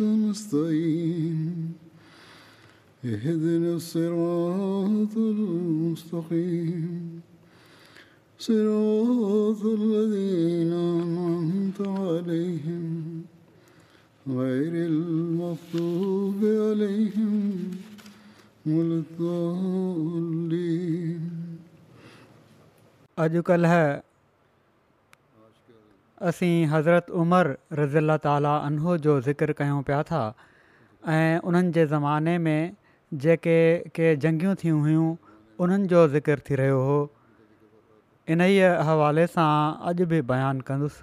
المستقيم اهدنا الصراط المستقيم صراط الذين أنعمت عليهم غير المغضوب عليهم ولا الضالين अॼुकल्ह असीं हज़रत उमर रज़ीला ताला उन्हो जो ज़िक्र कयूं पिया था ऐं उन्हनि जे ज़माने में जेके के जंगियूं थी हुयूं उन्हनि जो थी रहियो हो इन ई हवाले सां अॼु बि बयानु कंदुसि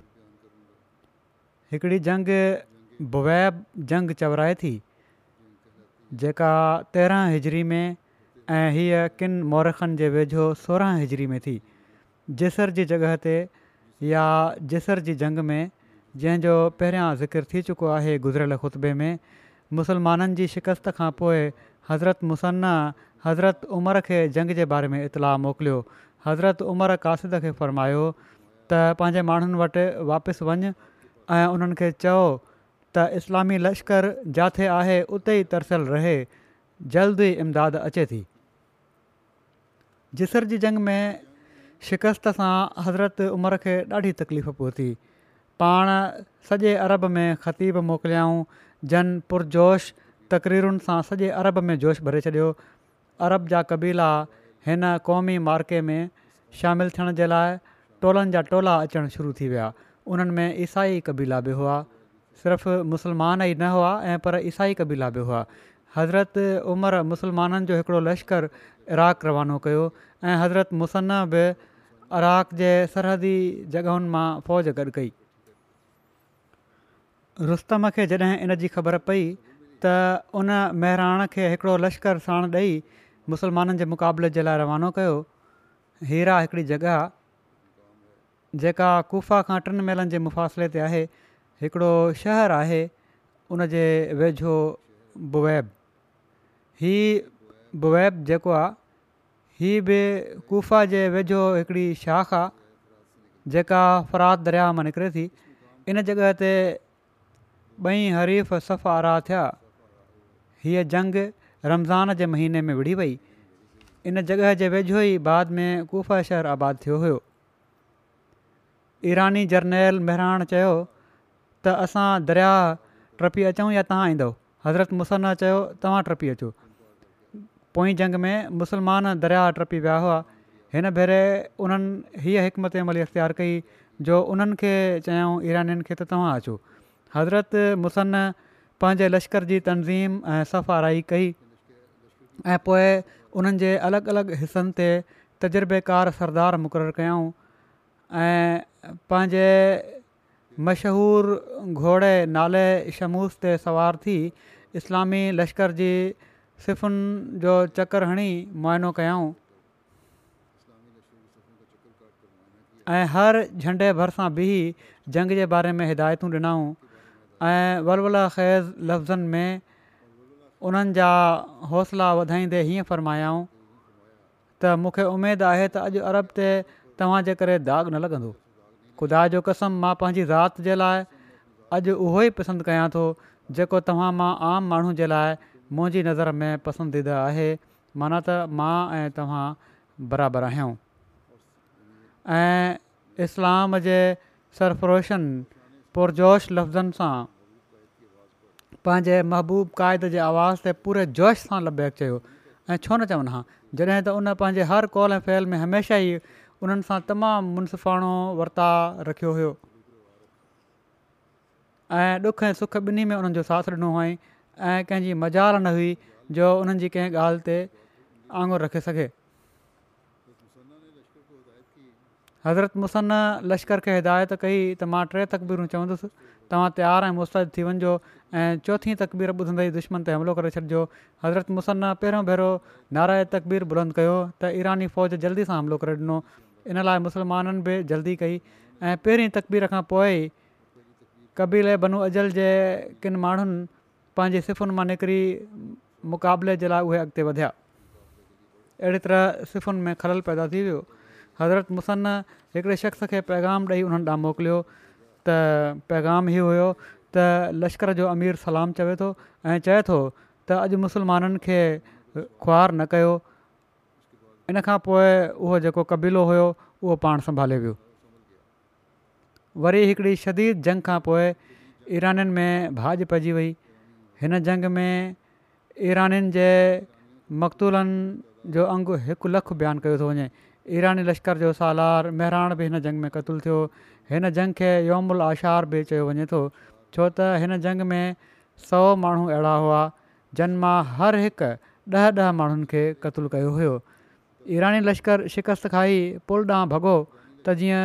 हिकिड़ी जंग बुवैब जंग चवराए थी जेका तेरहं हिजरी में ऐं हीअ किनि मोरखनि जे वेझो सोरहं हिजरी में थी जेसर जी जॻह ते या जिसर जी जंग में जंहिंजो पहिरियां ज़िकर थी चुको आहे गुज़िरियल ख़ुतबे में मुस्लमाननि जी शिकस्त खां पोइ हज़रत मुसना हज़रत उमर खे जंग जे बारे में इतलाउ मोकिलियो हज़रत उमर कासिद खे फ़र्मायो त पंहिंजे माण्हुनि वटि वापसि वञु ऐं उन्हनि खे चयो त इस्लामी लश्कर जिते आहे उते ई तरसियलु रहे जल्द ई इमदाद अचे थी जिसर जी जंग में शिकस्त सां हज़रत उमिरि खे ॾाढी तकलीफ़ पहुती पाण सॼे अरब में ख़तीब मोकिलियाऊं जन पुरजोश तक़रीरुनि सां सॼे अरब में जोश भरे छॾियो अरब जा कबीला हिन क़ौमी मार्के में शामिलु थियण जे लाइ टोलनि जा टोला अचणु शुरू थी विया उन्हनि में ईसाई कबीला बि हुआ सिर्फ़ु मुसलमान ई न हुआ ऐं पर ईसाई कबीला बि हुआ हज़रत उमिरि मुसलमाननि जो हिकिड़ो लश्करु इराक़ रवानो कयो ऐं हज़रत मुसन्ना बि इराक़ जे सरहदी जॻहियुनि मां फ़ौज गॾु कई रुस्तम खे जॾहिं इन जी ख़बर पई त उन महिराण खे हिकिड़ो लश्कर साण ॾेई मुसलमाननि जे मुक़ाबले जे लाइ रवानो कयो हीरा हिकिड़ी जॻह जेका कुफा खां टिनि महिलनि जे मुफ़ासिले ते आहे हिकिड़ो शहरु आहे उन जे वेझो बुवैब हीअ बुवैब जेको आहे हीअ बि कुफा जे वेझो हिकिड़ी शाख आहे जेका फरात दरिया मां निकिरे थी इन जॻह ते ॿई हरीफ़ सफ़ारा आरा थिया हीअ जंग रमज़ान जे महीने में विढ़ी वई इन जॻह जे वेझो ई बाद में कुफा शहर आबादु थियो हुयो ईरानी जर्नैल मेहराण चयो त असां दरिया ट्रपी अचूं या तव्हां ईंदो हज़रत मुसन चयो तव्हां ट्रपी अचो पोएं जंग में मुसलमान दरिया टपी विया हुआ हिन भेरे उन्हनि हीअ हिकमती इख़्तियार कई जो उन्हनि खे चयाऊं ईरनि खे त तव्हां अचो हज़रत मुसन पंहिंजे लश्कर जी तनज़ीम ऐं सफ़ाराई कई ऐं पोइ उन्हनि जे अलॻि अलॻि हिसनि ते तजुर्बेकार सरदार मुक़ररु कयाऊं ऐं पंहिंजे मशहूरु घोड़े नाले शमूस ते सवार थी इस्लामी लश्कर जी सिफ़ुनि जो चकर हणी मुआइनो कयऊं ऐं हर झंडे भरिसां बीह जंग जे बारे में हिदायतूं ॾिनऊं ऐं वल ख़ैज़ लफ़्ज़नि में उन्हनि जा हौसला वधाईंदे हीअं फ़रमायाऊं त मूंखे उमेदु आहे त अॼु अरब ते तव्हांजे करे दाग़ न लॻंदो ख़ुदा जो कसम मां पंहिंजी ज़ात जे लाइ अॼु उहो ई पसंदि कयां थो जेको तव्हां मां आम माण्हू जे लाइ मुंहिंजी नज़र में पसंदीदा आहे माना त मां ऐं तव्हां बराबरि आहियो ऐं इस्लाम जे सरफरोशन पुरजोश लफ़्ज़नि सां पंहिंजे महबूब क़ाइदे जे आवाज़ ते पूरे जोश सां लबैक चयो ऐं छो न चवनि हा जॾहिं त उन पंहिंजे हर कॉल ऐं फहिल में हमेशह ई उन्हनि सां तमामु मुनसिफ़ो वरिता रखियो हुयो ऐं ॾुख ऐं सुख ॿिन्ही में उन्हनि जो साथ ॾिनो हुअईं ऐं कंहिंजी मज़ार न हुई जो उन्हनि जी कंहिं ॻाल्हि ते आङुरु रखे सघे हज़रत मुसन लश्कर खे हिदायत कई त मां टे तक़बीरूं चवंदुसि तव्हां तयारु ऐं मुस्तैद थी वञिजो ऐं चोथीं तक़बीर ॿुधंदे दुश्मन ते हमिलो करे छॾिजो हज़रत मुसन पहिरियों भेरो नाराज़ तक़बीर बुलंद कयो त ईरानी फ़ौज जल्दी सां हमिलो करे ॾिनो इन लाइ मुस्लमाननि बि जल्दी कई ऐं पहिरीं तकबीर खां पोइ कबीले बनू अज़ल जे किनि माण्हुनि पंहिंजे सिफ़ुनि मां निकिरी मुक़ाबले जे लाइ उहे अॻिते वधिया अहिड़ी तरह सिफ़ुनि में खलल पैदा थी वियो हज़रत मुसन हिकिड़े शख़्स खे पैगाम ॾेई उन्हनि ॾांहुं मोकिलियो त पैगाम इहो हुयो त लश्कर जो अमीर सलाम चवे थो ऐं चए थो त अॼु मुसलमाननि खे खुआर न कयो इन खां पोइ उहो जेको कबीलो हुयो उहो पाण संभाले वियो वरी हिकिड़ी शदीद जंग खां पोइ ईराननि में बाज पइजी वई हिन जंग में ईराननि जे मक़तूलनि जो अंगु हिकु लखु बयानु कयो थो वञे ईरानी लश्कर जो सालार मेहराण बि हिन जंग में क़तलु थियो हिन जंग खे योमु उल आशार बि चयो वञे थो छो त हिन जंग में सौ माण्हू अहिड़ा हुआ जन मां हर हिकु ॾह ॾह माण्हुनि खे क़तलु कयो हुयो ईरानी लश्कर शिकस्त खाई पुल ॾांहुं भॻो त जीअं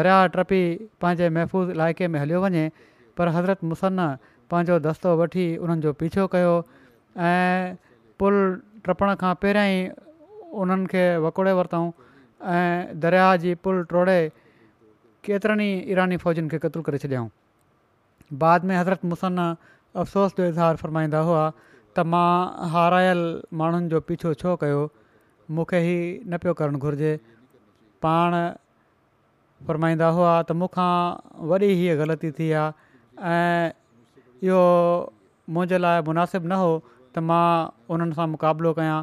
दरिया टपी पंहिंजे महफ़ूज़ इलाइक़े में हलियो वञे पर हज़रत मुसन पंहिंजो दस्तो वठी उन्हनि जो पीछो कयो ऐं पुल टपण खां पहिरियां ई उन्हनि खे वकोड़े वरितऊं ऐं दरिया जी पुल टोड़े केतिरनि ईरानी फ़ौजनि खे क़तूल करे छॾियऊं बाद में हज़रत मुसन अफ़सोस जो इज़हार फ़रमाईंदा हुआ त मां हारायल माण्हुनि जो पीछो छो कयो मूंखे हीउ न पियो करणु घुरिजे पाण फ़रमाईंदा हुआ त मूंखां वरी हीअ ग़लती थी आहे इहो मुंहिंजे लाइ मुनासिबु न हो त मां उन्हनि सां मुक़ाबिलो कयां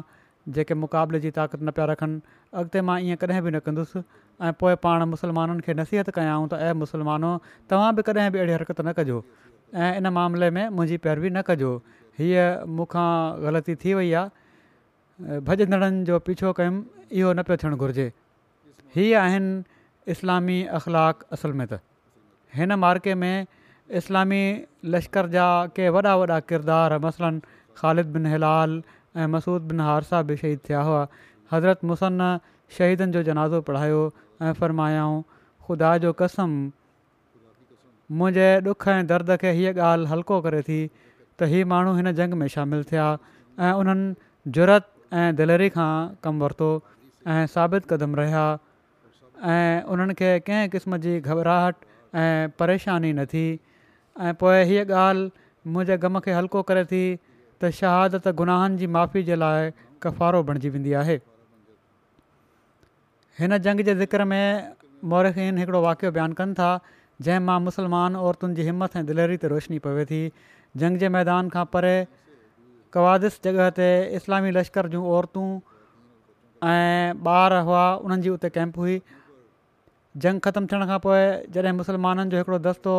जेके मुक़ाबले जी ताक़त न पिया रखनि अॻिते मां ईअं कॾहिं बि न कंदुसि ऐं पोइ पाण मुसलमाननि खे नसीहत कयां त ऐं मुस्लमान तव्हां बि कॾहिं बि अहिड़ी हरकत न कजो ऐं इन मामले में मुंहिंजी पैरवी न कजो हीअ मूंखां ग़लती थी वई आहे भॼंदड़नि जो पीछो कयुमि इहो न पियो थियणु घुरिजे हीअ आहिनि इस्लामी अख़लाक असल में त हिन मार्के में इस्लामी लश्कर जा के वॾा वॾा किरदार मसलनि ख़ालिद बिन हिलाल ऐं मसूद बिन हारसा बि शहीद थिया हुआ हज़रत मुसन शहीदनि जो जनाज़ो पढ़ायो ऐं फ़र्मायाऊं ख़ुदा जो कसम मुंहिंजे ॾुख ऐं दर्द खे हीअ ॻाल्हि हल्को करे थी त हीअ माण्हू हिन जंग में शामिलु थिया ऐं उन्हनि जुरत ऐं दिलरी खां कमु वरितो ऐं साबित क़दम रहिया ऐं उन्हनि क़िस्म जी घबराहट ऐं परेशानी न थी ऐं पोइ हीअ ॻाल्हि मुंहिंजे ग़म खे हल्को करे थी त शहादत गुनाहनि जी माफ़ी जे लाइ कफ़ारो बणजी वेंदी आहे हिन जंग जे ज़िक्र में मौरखीन हिकिड़ो वाक़ियो बयानु कनि था जंहिं मां मुसलमान औरतुनि जी हिमथ ऐं दिलहरी ते रोशनी पवे थी जंग जे मैदान खां परे कवादिस जॻह ते इस्लामी लश्कर जूं औरतूं ऐं ॿार हुआ उन्हनि जी उते कैम्प हुई जंग ख़तमु थियण खां पोइ जॾहिं मुसलमाननि जो हिकिड़ो दस्तो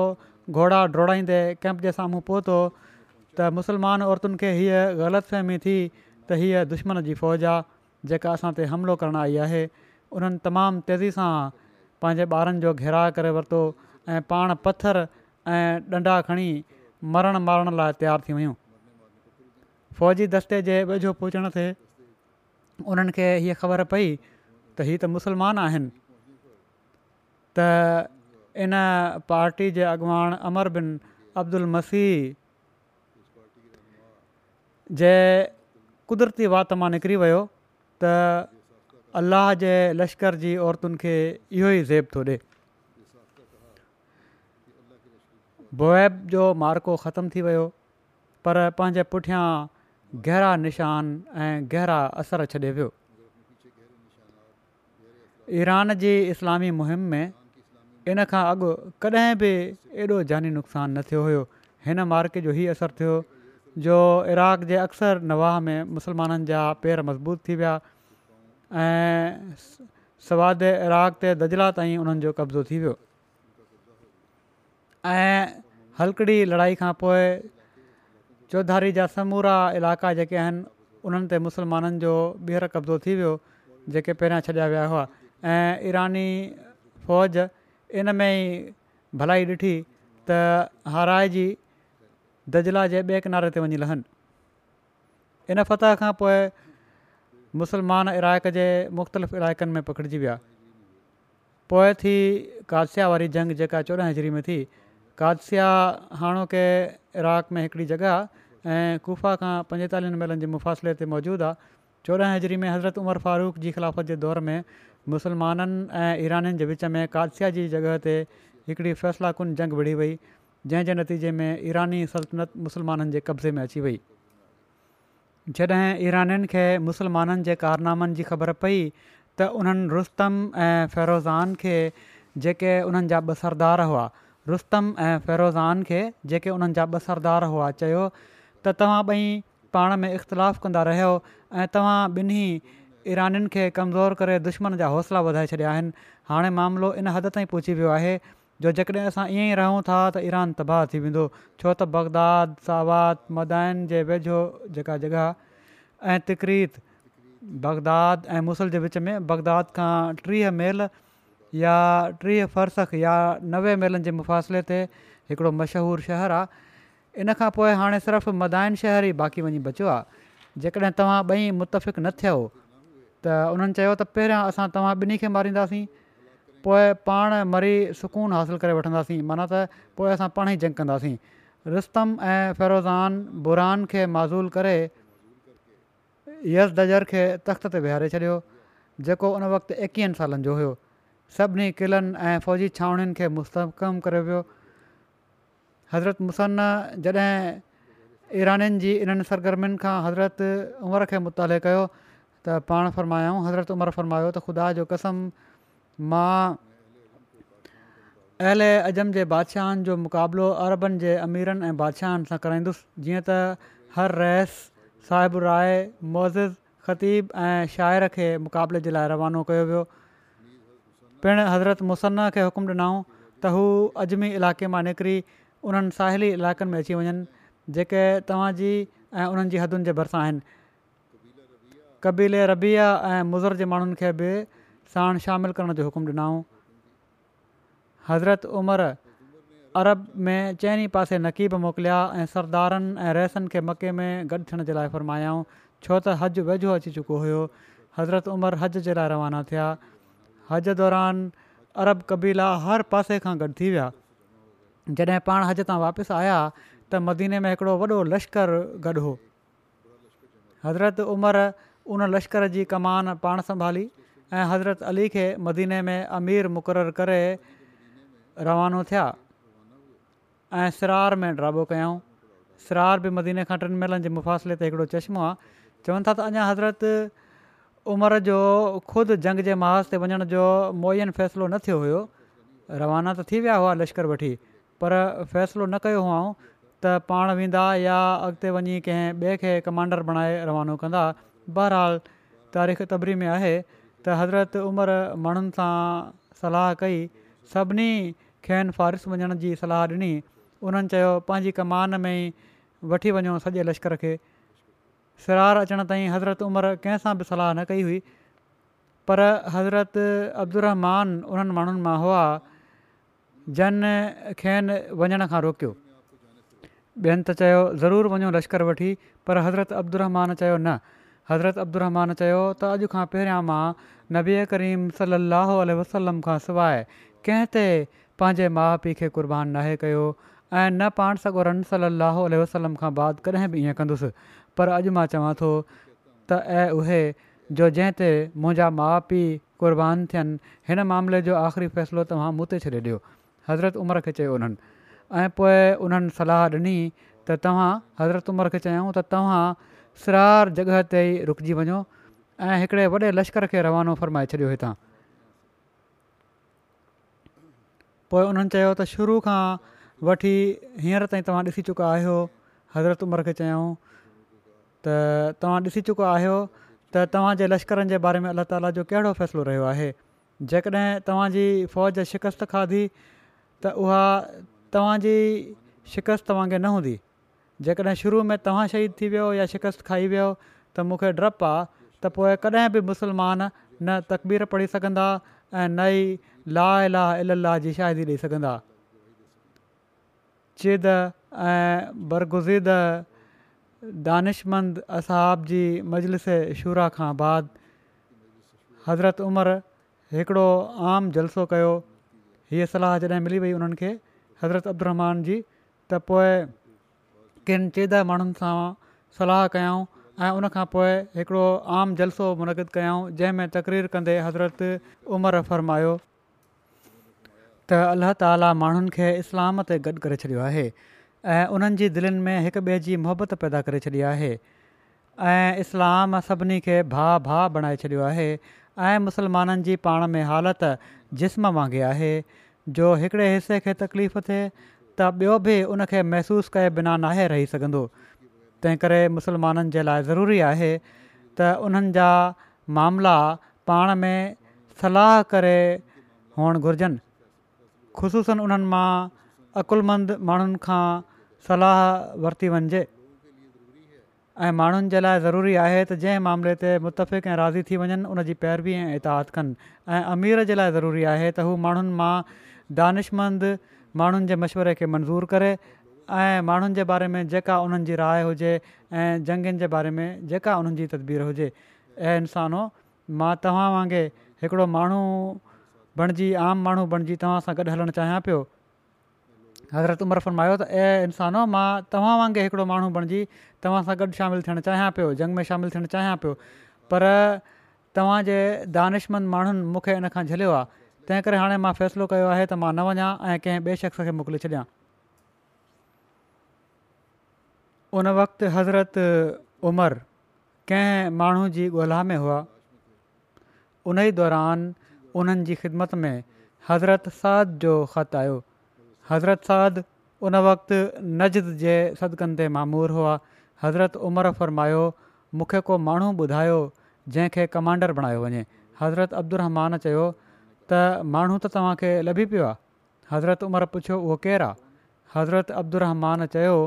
घोड़ा डोड़ाईंदे कैम्प जे साम्हूं पहुतो त मुसलमान औरतुनि खे हीअ ग़लति थी त हीअ दुश्मन जी फ़ौज आहे जेका असां ते हमिलो करणु आई आहे उन्हनि तमामु तेज़ी सां पंहिंजे ॿारनि जो घेरा करे वरितो ऐं पाण पथर ऐं ॾंडा खणी मरण मारण लाइ तयारु थी वियूं फ़ौजी दस्ते जे वेझो पहुचण ते उन्हनि खे ख़बर पई त हीअ त मुसलमान आहिनि इन पार्टी जे अॻुवाण अमर बिन अब्दुल मसीह जंहिं कुदरती वात मां निकिरी वियो त अल्लाह जे लश्कर जी औरतुनि खे इहो ई ज़ेब थो ॾिएब जो मार्को ख़तम थी वियो पर पंहिंजे पुठियां गहरा निशान ऐं गहरा असरु छॾे पियो ईरान जी इस्लामी मुहिम में इन खां अॻु कॾहिं बि एॾो जानी नुक़सानु न थियो हुयो हिन मार्के जो हीउ असरु थियो जो इराक़ जे अक्सर नवाह में मुस्लमाननि जा पेर मज़बूत थी विया ऐं सवाद इराक़ ते दजला ताईं उन्हनि जो कब्ज़ो थी वियो ऐं हलकड़ी लड़ाई खां पोइ चौधारी जा समूरा इलाइक़ा जेके आहिनि उन्हनि ते मुसलमाननि जो ॿीहर कब्ज़ो थी वियो जेके पहिरियां छॾिया विया हुआ ऐं ईरानी फ़ौज इन में ई भलाई ॾिठी त हाराए जी दजला जे ॿिए किनारे ते वञी लहनि इन फतह खां पोइ मुसलमान इराक़ जे मुख़्तलिफ़ इलाइक़नि में पकिड़िजी विया पोइ थी कादसा वारी जंग जेका चोॾहं हज़री में थी कादसा हाणोके इराक में हिकिड़ी जॻह आहे ऐं कुफा खां पंजेतालीहनि महिलनि जे मुफ़ासिले ते मौजूदु आहे चोॾहं हज़री में हज़रत उमर फारूक जी ख़िलाफ़त जे दौर में मुसलमाननि ऐं ईराननि जे विच में कादसया जी जॻह ते हिकिड़ी फ़ैसिलाकुन जंग विढ़ी वई जंहिंजे नतीजे में ईरानी सल्तनत मुसलमाननि जे कब्ज़े में अची वई जॾहिं ईराननि खे मुसलमाननि जे कारनामनि जी ख़बर पई त उन्हनि रुस्तम ऐं फ़ेरोज़ान खे जेके उन्हनि जा ॿ सरदार हुआ रुस्तम ऐं फ़ेरोज़ान खे जेके उन्हनि जा ॿ सरदार हुआ चयो त तव्हां ॿई पाण में इख़्तिलाफ़ु कंदा रहियो ऐं तव्हां ॿिन्ही ईरनियुनि खे कमज़ोर करे दुश्मन जा हौसला वधाए छॾिया आहिनि हाणे मामिलो इन हद ताईं पहुची वियो आहे जो जेकॾहिं असां ईअंई रहूं था त ईरान तबाह थी वेंदो छो त बग़दाद सावात मदाइन जे वेझो जेका जॻह ऐं तिकरीत बग़दाद ऐं मुसल जे विच में बग़दाद खां टीह मेल या टीह फ़र्स या नवे मेलनि जे मुफ़ासिले ते हिकिड़ो मशहूरु शहरु आहे इन खां पोइ हाणे सिर्फ़ु मदाइनि शहर ई बाक़ी वञी बचियो आहे जेकॾहिं तव्हां ॿई मुतफ़िक़ न थियो त उन्हनि चयो त पहिरियां असां तव्हां ॿिन्ही खे मारींदासीं पोइ पाण मरी सुकून हासिलु करे वठंदासीं माना त पोइ असां पाण ई जंग कंदासीं रिस्तम ऐं फेरोज़ान बुरान खे माज़ूल करे यस दजर खे तख़्त ते विहारे छॾियो जेको उन वक़्तु एकवीहनि सालनि जो हुयो सभिनी क़िलनि ऐं फ़ौजी छावणियुनि खे मुस्तक़म करे वियो हज़रत मुसन जॾहिं जी इन्हनि सरगर्मियुनि खां हज़रत उमिरि खे मुताले कयो त पाण फ़रमायो हज़रत उमर फ़र्मायो त ख़ुदा जो कसम मां अहल अजम जे बादशाहनि जो मुक़ाबिलो अरबनि जे अमीरनि ऐं बादशाहनि सां कराईंदुसि जीअं त हर रहिस साहिबु राय मोज़िज़ ख़तीब ऐं शाइर खे मुक़ाबले जे लाइ रवानो कयो वियो पिणु हज़रत मुसना खे हुकुम ॾिनऊं त हू अजमी इलाइक़े मां निकिरी उन्हनि साहेली इलाइक़नि में अची वञनि जेके तव्हांजी ऐं उन्हनि जी हदुनि जे भरिसां आहिनि कबीले रबिया ऐं मुज़र जे माण्हुनि खे बि साणु शामिलु करण जो हुकुमु ॾिनऊं हज़रत उमिरि अरब में चइनि पासे नक़ीब मोकिलिया ऐं सरदारनि ऐं रहसनि खे मके में गॾु थियण जे लाइ फ़र्मायाऊं छो त हज वेझो अची चुको हुयो हज़रत उमिरि हज जे लाइ रवाना थिया हज दौरान अरब कबीला हर पासे खां गॾु थी विया जॾहिं पाण हज तां वापसि आया त मदीने में हिकिड़ो वॾो लश्कर गॾु हो हज़रत उमिरि उन लश्कर जी कमान पाण संभाली ऐं हज़रत अली खे मदीने में अमीर मुक़ररु करे रवानो थिया ऐं सरार में ड्राबो कयाऊं सिरार बि मदीने खां टिनि महिलनि जे मुफ़ासिले ते हिकिड़ो चश्मो आहे चवनि था त अञा हज़रत उमिरि जो ख़ुदि जंग जे महाज़ ते वञण जो मोयन फ़ैसिलो न थियो हुयो रवाना त थी विया हुआ लश्कर वठी पर फ़ैसिलो न कयो हुओ त पाण वेंदा या अॻिते वञी कंहिं ॿिए खे कमांडर बणाए रवानो कंदा बहरहाल तारीख़ तबरी में आहे त हज़रत उमिरि माण्हुनि सां सलाहु कई सभिनी खेनि फ़ारिस वञण जी सलाह ॾिनी उन्हनि चयो पंहिंजी कमान में ई वठी वञो सॼे लश्कर खे सिरार अचण ताईं हज़रत उमिरि कंहिंसां बि सलाह न कई हुई पर हज़रत अब्दु रहमान उन्हनि माण्हुनि मां हुआ जन खेनि वञण खां रोकियो ॿियनि त चयो ज़रूरु वञो लश्कर वठी पर हज़रत अब्दुरहमान चयो न हज़रत عبد चयो त अॼु खां पहिरियां मां नबी आहे करीम सलाहु आल वसलम खां सवाइ कंहिं ते पंहिंजे माउ पीउ खे क़ुर्बान नाहे कयो ऐं न पाण सॻो रन सलाहु वसलम खां बाद कॾहिं बि ईअं कंदुसि पर अॼु मां चवां थो त ऐं उहे जो जंहिं ते मुंहिंजा माउ पीउ क़ुर्बान थियनि हिन मामले जो आख़िरी फ़ैसिलो तव्हां मूं ते छॾे ॾियो हज़रत उमिरि खे चयो उन्हनि ऐं पोइ उन्हनि सलाह ॾिनी त तव्हां हज़रत उमिरि खे चयऊं त तव्हां सरार जॻह ते ई रुकिजी वञो ऐं हिकिड़े वॾे लश्कर खे रवानो फ़रमाए छॾियो हितां पोइ उन्हनि चयो त शुरू खां वठी हींअर ताईं तव्हां ॾिसी चुका आहियो हज़रत उमिरि खे चयाऊं त तव्हां ॾिसी चुका आहियो त तव्हांजे लश्करनि जे बारे में अलाह ताला जो कहिड़ो फ़ैसिलो रहियो आहे जेकॾहिं तव्हांजी फ़ौज शिकस्त खाधी त उहा तव्हांजी शिकस्त तव्हांखे न हूंदी जेकॾहिं शुरू में तव्हां शहीद थी वियो या शिकस्तु खाई वियो त मूंखे डपु आहे त पोइ कॾहिं बि मुस्लमान न तक़बीर पढ़ी सघंदा ऐं न ई लाला इल लाह जी शादी ॾेई सघंदा चिद ऐं बरगुज़िद दानिशमंद असहाब जी मजलिस शुरा खां बाद हज़रत उमिरि हिकिड़ो आम जलसो कयो हीअ सलाहु जॾहिं मिली वई उन्हनि खे हज़रत अब्दुरमान जी त पोइ किन चैदा माण्हुनि सां सलाहु कयूं ऐं उनखां पोइ हिकिड़ो आम जलसो मुनक़िद कयूं जंहिंमें तकरीर कंदे हज़रत उमर फ़र्मायो त अल्लाह ताली माण्हुनि खे इस्लाम ते गॾु करे छॾियो आहे ऐं उन्हनि जी दिलनि में हिक ॿिए जी मुहबत पैदा करे छॾी आहे ऐं इस्लाम सभिनी खे भा भाउ बणाए छॾियो आहे ऐं मुस्लमाननि जी पाण में हालति जिस्म मांगु आहे जो हिकिड़े हिसे खे तकलीफ़ थिए त ॿियो बि उनखे महिसूसु कए बिना नाहे रही सघंदो तंहिं करे मुस्लमाननि जे लाइ ज़रूरी आहे त उन्हनि जा मामिला पाण में सलाह करे हुअणु घुरिजनि ख़ुशूसनि उन्हनि मां अक़ुलमंद माण्हुनि खां सलाहु वरिती वञिजे ऐं माण्हुनि जे लाइ ज़रूरी आहे त जंहिं मामले ते मुतफ़िक़ ऐं राज़ी थी वञनि उनजी पैरवी ऐं इतिहादु कनि ऐं अमीर जे लाइ ज़रूरी आहे त हू माण्हुनि मां दानिशमंद माण्हुनि जे मशवरे खे मंज़ूरु करे ऐं माण्हुनि जे बारे में जेका उन्हनि जी राय हुजे ऐं जंगनि जे बारे में जेका उन्हनि जी तदबीर हुजे ऐं इंसानो मां तव्हां वांगुरु हिकिड़ो माण्हू बणिजी आम माण्हू बणिजी तव्हां सां गॾु हलणु चाहियां पियो हज़रत उमर फरमायो त ऐं इंसानु मां तव्हां वांगुरु हिकिड़ो माण्हू बणिजी तव्हां सां गॾु शामिलु थियणु चाहियां पियो जंग में शामिलु थियणु चाहियां पियो पर तव्हांजे दानिशमंद माण्हुनि मूंखे इन खां झलियो आहे तंहिं करे हाणे मां फ़ैसिलो कयो आहे त मां न वञा ऐं कंहिं ॿिए शख़्स खे मोकिले छॾिया उन वक़्ति हज़रत उमर कंहिं माण्हू जी ॻोल्हा में हुआ उन ई दौरान उन्हनि जी ख़िदमत में हज़रत साद जो ख़तु आयो हज़रत साद उन वक़्ति नजद जे सदिक़नि ते मामूर हुआ हज़रत उमर फरमायो मूंखे को माण्हू ॿुधायो जंहिंखे कमांडर बणायो वञे हज़रत अब्दुर चयो त माण्हू त तव्हांखे लभी पियो आहे हज़रत उमरि पुछियो उहो केरु आहे हज़रत अब्दुरहमान चयो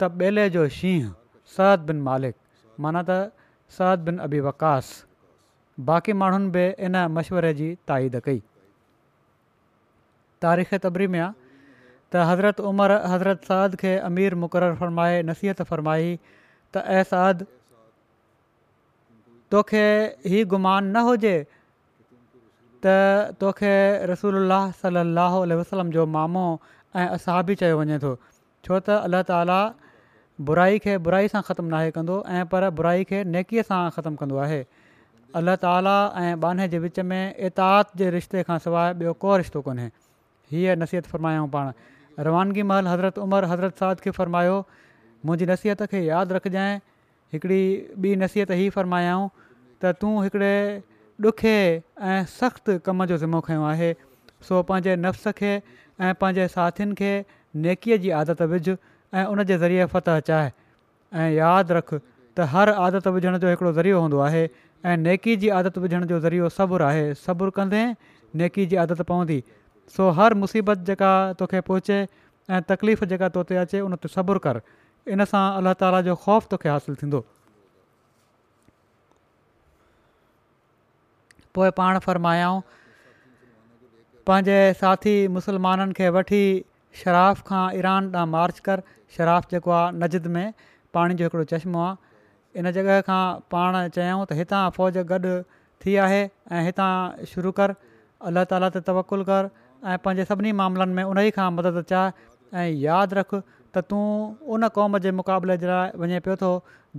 त ॿेले जो शींहं साद बिन मालिक माना त सद बिन अबी वकास बाक़ी माण्हुनि बि इन मशवरे जी ताईद कई तारीख़ तबरी में आहे त हज़रत उमर हज़रत साद खे अमीर मुक़ररु फ़र्माए नसीहत फ़र्माई त अहसाद तोखे ई गुमानु न हुजे त तोखे रसूल सलाहु वसलम जो मामो ऐं असा बि चयो वञे थो छो त अल्लाह ताला बुराई खे बुराई सां ख़तमु नाहे कंदो ऐं पर बुराई खे नेकीअ सां ख़तमु कंदो आहे अलाह ताला ऐं बाने जे विच में एतात जे रिश्ते खां सवाइ ॿियो को रिश्तो कोन्हे हीअ नसीहत फ़रमायाऊं पाण रवानगी महल हज़रत उमर हज़रत साद खे फ़रमायो मुंहिंजी नसीहत खे यादि रखजांइ हिकिड़ी ॿी नसीहत ई फ़रमायाऊं त तूं हिकिड़े ॾुखे ऐं सख़्तु कम जो ज़िमो खयों आहे सो पंहिंजे नफ़्स खे ऐं पंहिंजे साथियुनि खे नेकीअ जी आदत विझु ऐं उन जे ज़रिए फ़तह चाहे ऐं यादि रखु त हर आदत विझण जो हिकिड़ो ज़रियो हूंदो आहे ऐं नेकी जी आदत विझण जो ज़रियो सबुरु आहे सबुरु कंदे नेकी जी आदत पवंदी सो हर मुसीबत जेका तोखे पहुचे ऐं तकलीफ़ जेका तो ते अचे उन ते कर इन सां अलाह ताला जो ख़ौफ़ पोइ पाण फ़रमायाऊं पंहिंजे साथी मुसलमाननि खे वठी शराफ खां ईरान ॾांहुं मार्च कर शराफ जेको आहे नजद में पाणी जो हिकिड़ो चश्मो आहे इन जॻह खां पाण चयूं त हितां फ़ौज गॾु थी आहे ऐं हितां शुरू कर अलाह ताला ते तवकुलु कर ऐं पंहिंजे सभिनी मामलनि में उन ई खां मदद चाह ऐं यादि रखु त तूं उन क़ौम जे मुक़ाबले जे लाइ वञे पियो थो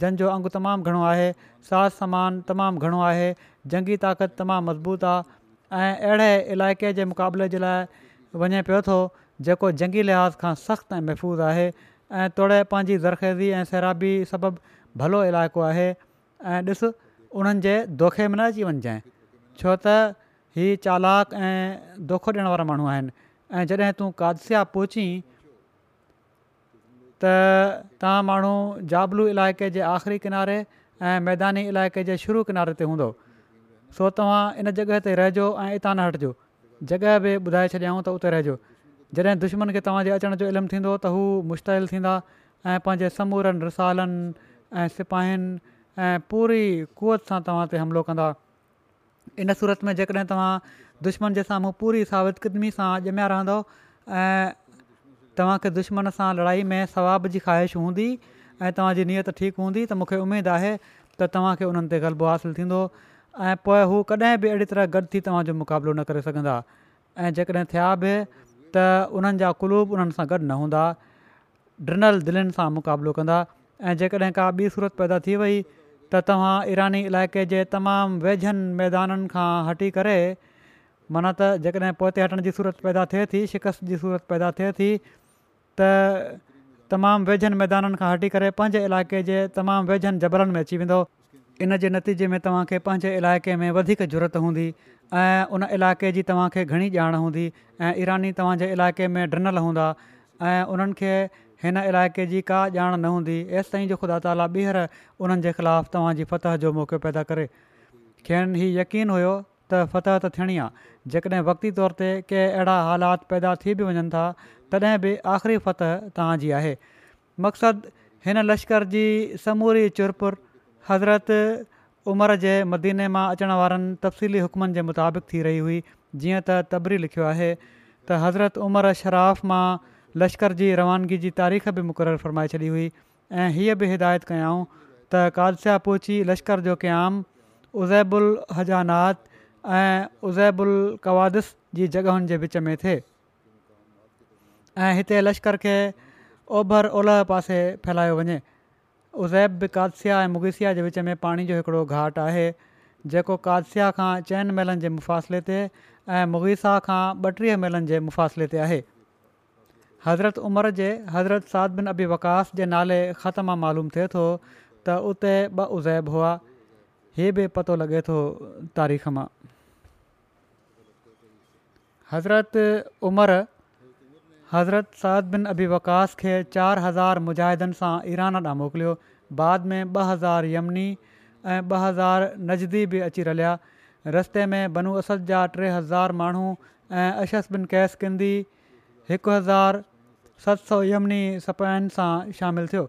जंहिंजो अंगु तमामु घणो आहे साज समानु तमामु घणो आहे जंगी ताक़त तमामु मज़बूत आहे ऐं अहिड़े इलाइक़े जे मुक़ाबले जे लाइ वञे पियो थो जेको जंगी लिहाज़ खां सख़्तु ऐं महफ़ूज़ आहे ऐं तोड़े पंहिंजी ज़रख़ेज़ी ऐं सैराबी सबबु भलो इलाइक़ो आहे ऐं ॾिसु उन्हनि जे दोखे में न अची वञजांइ छो त चालाक ऐं दोखो ॾियण वारा माण्हू आहिनि ऐं जॾहिं तूं कादसया पहुची त तव्हां माण्हू जाबलू इलाइक़े जे आख़िरी किनारे ऐं मैदानी इलाइक़े जे शुरू किनारे ते सो तव्हां इन जॻह ते रहिजो ऐं इतां न हटिजो जॻहि बि ॿुधाए छॾियाऊं त उते रहिजो जॾहिं दुश्मन खे तव्हांजे अचण जो इल्मु थींदो त हू मुश्तिल थींदा ऐं पंहिंजे समूरनि रिसालनि ऐं सिपाहियुनि ऐं पूरी कुवत सां तव्हां ते हमिलो कंदा इन सूरत में जेकॾहिं तव्हां दुश्मन जे साम्हूं पूरी साबित क़दमी सां ॼमिया रहंदो ऐं तव्हांखे दुश्मन सां लड़ाई में सवाब जी ख़्वाहिश हूंदी ऐं तव्हांजी नियत ठीकु हूंदी त मूंखे उमेदु आहे त तव्हांखे उन्हनि ते ग़लबो हासिलु थींदो ऐं पोइ हू कॾहिं बि अहिड़ी तरह गॾु थी तव्हांजो मुक़ाबिलो न करे सघंदा ऐं जेकॾहिं थिया बि त उन्हनि जा कुलूब उन्हनि सां गॾु न हूंदा ड्रिनल दिलनि सां मुक़ाबिलो कंदा ऐं जेकॾहिं का ॿी सूरत पैदा थी वई त तव्हां ईरानी इलाइक़े जे तमामु वेझनि मैदाननि खां हटी करे माना त जेकॾहिं पोइ ते हटण जी सूरत पैदा थिए थी शिकस्त जी सूरत पैदा थिए थी त तमामु वेझनि मैदाननि खां हटी करे पंहिंजे इलाइक़े जे तमामु वेझनि जबलनि में अची वेंदो इन जे नतीजे में तव्हांखे पंहिंजे इलाइक़े में वधीक ज़रूरत हूंदी ऐं उन इलाइक़े जी तव्हांखे घणी ॼाण हूंदी ऐं ईरानी तव्हांजे इलाइक़े में डिनल हूंदा ऐं उन्हनि खे हिन इलाइक़े जी का ॼाण न हूंदी एसिताईं जो ख़ुदा ताला ॿीहर उन्हनि जे ख़िलाफ़ु तव्हांजी फतह जो मौक़ो पैदा करे थियनि हीउ यकीन हुयो त फतह त थियणी आहे जेकॾहिं वक़्ती तौर ते के अहिड़ा हालात पैदा थी बि वञनि था तॾहिं बि आख़िरी फतह तव्हांजी आहे मक़सदु हिन लश्कर जी समूरी चुरपुर हज़रत उमिरि जे मदीने मां अचण वारनि तफ़सीली हुकमनि जे मुताबिक़ थी रही हुई जीअं त तबरी लिखियो आहे त हज़रत उमर शराफ़ मां लश्कर जी रवानगी जी तारीख़ बि मुक़ररु फरमाए छॾी हुई ऐं हीअ बि हिदायत कयाऊं त कादसिया पोची लश्कर जो क़याम उज़ैबु उल हज़ानात ऐं उज़ैैबु उल कवादिस जी जॻहियुनि जे विच में थिए ऐं हिते लश्कर खे ओभर ओलह पासे फैलायो वञे उज़ैब बि कादसा ऐं मुगीसिया जे विच में पाणी जो हिकिड़ो घाट आहे जेको कादसिया खां चइनि महिलनि जे मुफ़ासिले ते ऐं मुगीसा खां ॿटीह महलनि जे मुफ़ासिले ते आहे हज़रत उमिरि जे हज़रत साद बिन अबी वकास जे नाले ख़त मां मालूम थिए थो त उते ॿ उज़ैब हुआ हीअ बि पतो लॻे थो तारीख़ मां हज़रत उमिरि हज़रत सद बिन अबी वकास खे चारि हज़ार मुजाहिदनि सां ईरान ॾांहुं मोकिलियो बाद में ॿ हज़ार यमिनी ऐं ॿ हज़ार नज़दी बि अची रलिया रस्ते में बनूअसद जा टे हज़ार माण्हू ऐं अशस बिन कैस किंदी हिकु हज़ार सत सौ यमनी सपाहिनि सां शामिलु थियो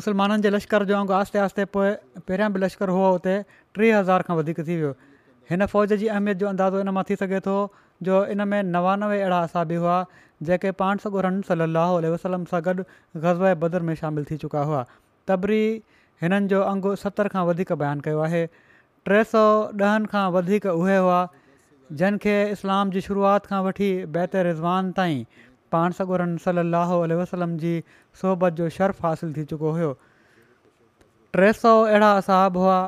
मुस्लमाननि जे लश्कर जो अंगु आहिस्ते आहिस्ते पोइ पहिरियां बि लश्कर हुओ हुते टे हज़ार खां वधीक थी वियो हिन फ़ौज जी अहमियत जो अंदाज़ो इन मां थी सघे थो जो इन में नवानवे अहिड़ा असाबी हुआ जेके पाण सो गुरन सली अलाह वसलम सां गॾु ग़ज़ब बदर में शामिलु थी चुका हुआ तबरी हिननि जो अंगु सतरि खां वधीक बयानु कयो आहे टे सौ ॾहनि खां वधीक उहे हुआ जंहिंखे इस्लाम जी शुरूआति खां वठी बैत रिज़वान ताईं पाण सॻुरन सली वसलम जी सोहबत जो शर्फ़ हासिलु थी चुको हुयो टे सौ अहिड़ा असाब हुआ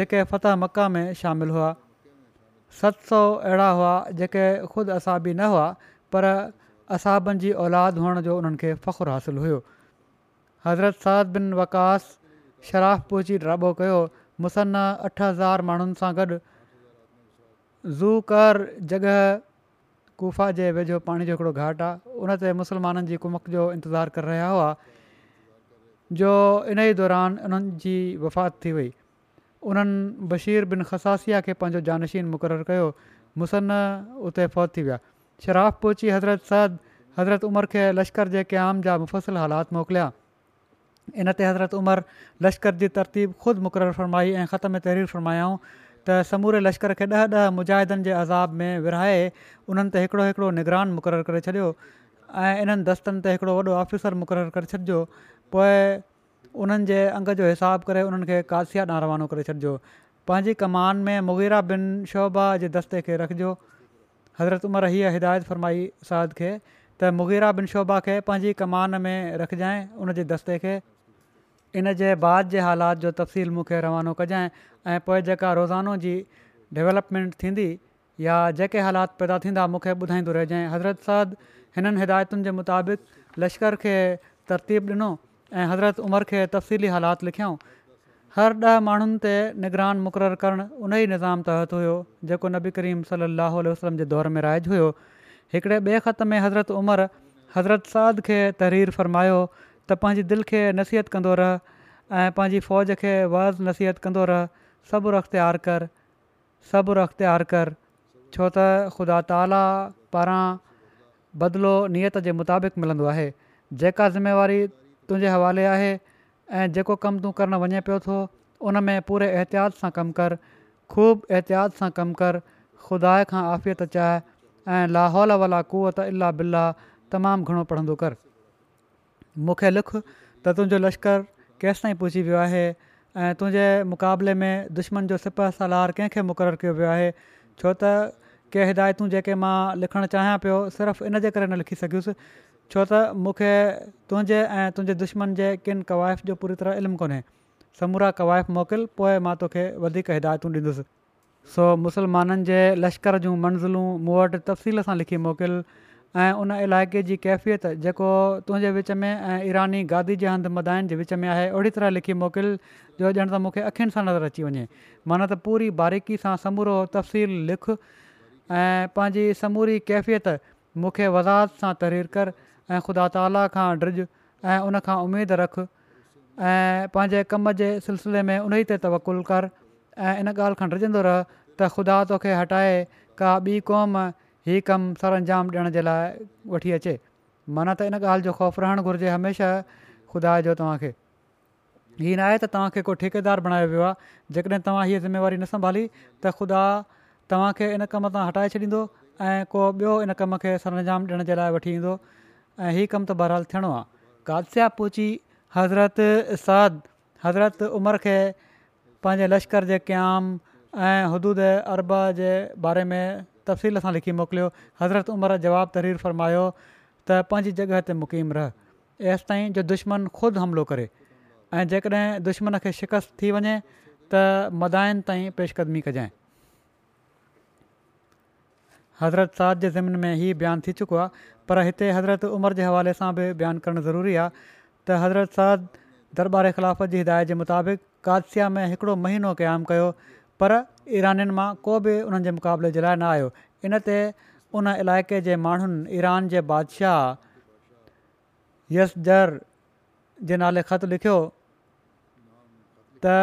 जेके फ़तह मका में शामिलु हुआ सत सौ अहिड़ा हुआ जेके ख़ुदि असाबी न हुआ पर असाबनि जी औलाद हुअण जो उन्हनि खे फ़खुरु हासिलु हुयो हज़रत साद बिन वकास शराफ पहुची रबो कयो मुसन अठ हज़ार माण्हुनि सां गॾु ज़ू कर जॻह गुफ़ा जे वेझो पाणी जो हिकिड़ो घाट आहे उन ते मुसलमाननि जी कुंव जो इंतज़ारु करे रहिया हुआ जो इन ई दौरान उन्हनि जी वफ़ात थी वई उन्हनि बिन ख़सासिया खे पंहिंजो जानशीन मुक़ररु कयो मुसन उते फौत थी विया शराफ़ पहुची हज़रत सद हज़रत उमर खे लश्कर जे क़याम जा मुफ़सिल हालात मोकिलिया इन ते हज़रत उमर लश्कर जी तरतीब ख़ुदि मुक़ररु फ़रमाई ऐं में तहरीर फ़रमायाऊं त समूरे लश्कर खे ॾह ॾह मुजाहिदनि जे अज़ाब में विराए उन्हनि ते हिकिड़ो हिकिड़ो निगरान मुक़ररु करे छॾियो ऐं इन्हनि दस्तनि ते हिकिड़ो वॾो ऑफिसर मुक़ररु करे छॾिजो पोइ उन्हनि जे अंग जो हिसाबु करे उन्हनि खे कासिया ॾांहुं रवानो करे छॾिजो पंहिंजी कमान में मुगीरा बिन शोभा जे दस्ते खे रखिजो हज़रत उमिरि हीअ हिदायत फरमाई साद खे त मुगीरा बिन शोभा खे पंहिंजी कमान में रखजांइ उन जे दस्ते खे इन जे बाद जे हालात जो तफ़सील मूंखे रवानो कजांइ ऐं पोइ जेका रोज़ानो जी डेवलपमेंट थींदी या जेके हालात पैदा थींदा मूंखे ॿुधाईंदो रहिजांइ हज़रत साद हिननि हिदायतुनि जे मुताबिक़ लश्कर खे तरतीब ॾिनो ऐं हज़रत उमिरि खे तफ़सीली हालात लिखियाऊं हर ॾह माण्हुनि ते निगरान मुक़ररु करणु उन ई निज़ाम तहत हुयो जेको नबी करीम सली वसलम जे दौर में राइज हुयो हिकिड़े ॿिए ख़त में हज़रत उमिरि हज़रत साद खे तहरीर फ़रमायो त पंहिंजी दिलि खे नसीहत कंदो रहि ऐं पंहिंजी फ़ौज खे वाज़ नसीहत कंदो रहि सभु अख़्तियार कर सभु अख़्तियार कर छो त ख़ुदा ताला पारां बदिलो नियत जे मुताबिक़ मिलंदो आहे जेका ज़िमेवारी तुंहिंजे हवाले आहे ऐं जेको कमु तूं करणु वञे पियो थो उन में पूरे एहतियात सां कमु कर ख़ूब एहतियात सां कमु कर ख़ुदा खां आफ़त चाह ऐं लाहौल वाला कुअत अला बिला तमामु घणो पढ़ंदो कर मूंखे लिखु त तुंहिंजो लश्करु केसि ताईं पुछी वियो आहे ऐं तुंहिंजे मुक़ाबले में दुश्मन जो सिप सां कंहिंखे मुक़ररु कयो वियो आहे छो त के हिदायतूं जेके मां लिखणु चाहियां पियो सिर्फ़ु करे न लिखी सघियुसि छो त मूंखे तुंहिंजे ऐं तुंहिंजे दुश्मन जे किन क़वाइफ़ जो पूरी तरह इल्मु कोन्हे समूरा क़वाइफ़ मोकिल पोइ मां तोखे वधीक हिदायतूं ॾींदुसि सो मुसलमाननि जे लश्कर जूं मंज़िलूं मूं वटि तफ़सील सां लिखी मोकिल ऐं उन इलाइक़े जी कैफ़ियत जेको तुंहिंजे विच में ऐं ईरानी गादी जे हंधि मदाइनि जे विच में आहे ओड़ी तरह लिखी मोकिल जो ॼण त मूंखे अखियुनि सां नज़र अची वञे माना त पूरी बारीक़ी सां समूरो तफ़सील लिख ऐं पंहिंजी समूरी कैफ़ियत मूंखे वज़ाहत सां तरीरु कर ऐं ख़ुदा ताला खां ड्रिज ऐं उनखां उमेदु रख ऐं पंहिंजे कम जे सिलसिले में उन ई ते तवकुलु कर ऐं इन ॻाल्हि खां ड्रिजंदो रह त ख़ुदा तोखे हटाए का ॿी क़ौम ई कमु अंजाम ॾियण जे लाइ वठी अचे माना त इन ॻाल्हि जो ख़ौफ़ रहणु घुरिजे हमेशह ख़ुदा जो तव्हांखे हीअ न आहे त तव्हांखे को ठेकेदार बणायो वियो आहे जेकॾहिं तव्हां हीअ ज़िमेवारी न संभाली त ख़ुदा तव्हांखे इन कम तां हटाए छॾींदो ऐं को ॿियो इन कम खे सरंजाम ॾियण जे लाइ वठी ईंदो ऐं हीअ कमु त बहराल थियणो आहे कादसिया पहुची हज़रत साद हज़रत उमिरि खे पंहिंजे लश्कर जे क़याम ऐं हुदुूद अरबा जे बारे में तफ़सील सां लिखी मोकिलियो हज़रत उमिरि जो जवाबु तरीरु फरमायो त पंहिंजी जॻह ते मुक़ीम रह एसि ताईं जो दुश्मन ख़ुदि हमिलो करे ऐं जेकॾहिं दुश्मन खे शिकस्त थी वञे त मदाइनि ताईं पेशकदमी कजांइ हज़रत साद जे ज़मन में हीउ बयानु थी चुको आहे पर हिते हज़रत उमिरि जे हवाले सां बि बयानु करणु ज़रूरी आहे त हज़रत साद दरबार ख़िलाफ़त जी हिदायत जे मुताबिक़ कादसा में हिकिड़ो महीनो क़ाइमु कयो पर ईरनि मां को बि उन्हनि जे मुक़ाबले जे लाइ न आयो इनते उन इलाइक़े जे माण्हुनि ईरान जे बादशाह यसजर जे नाले ख़तु लिखियो त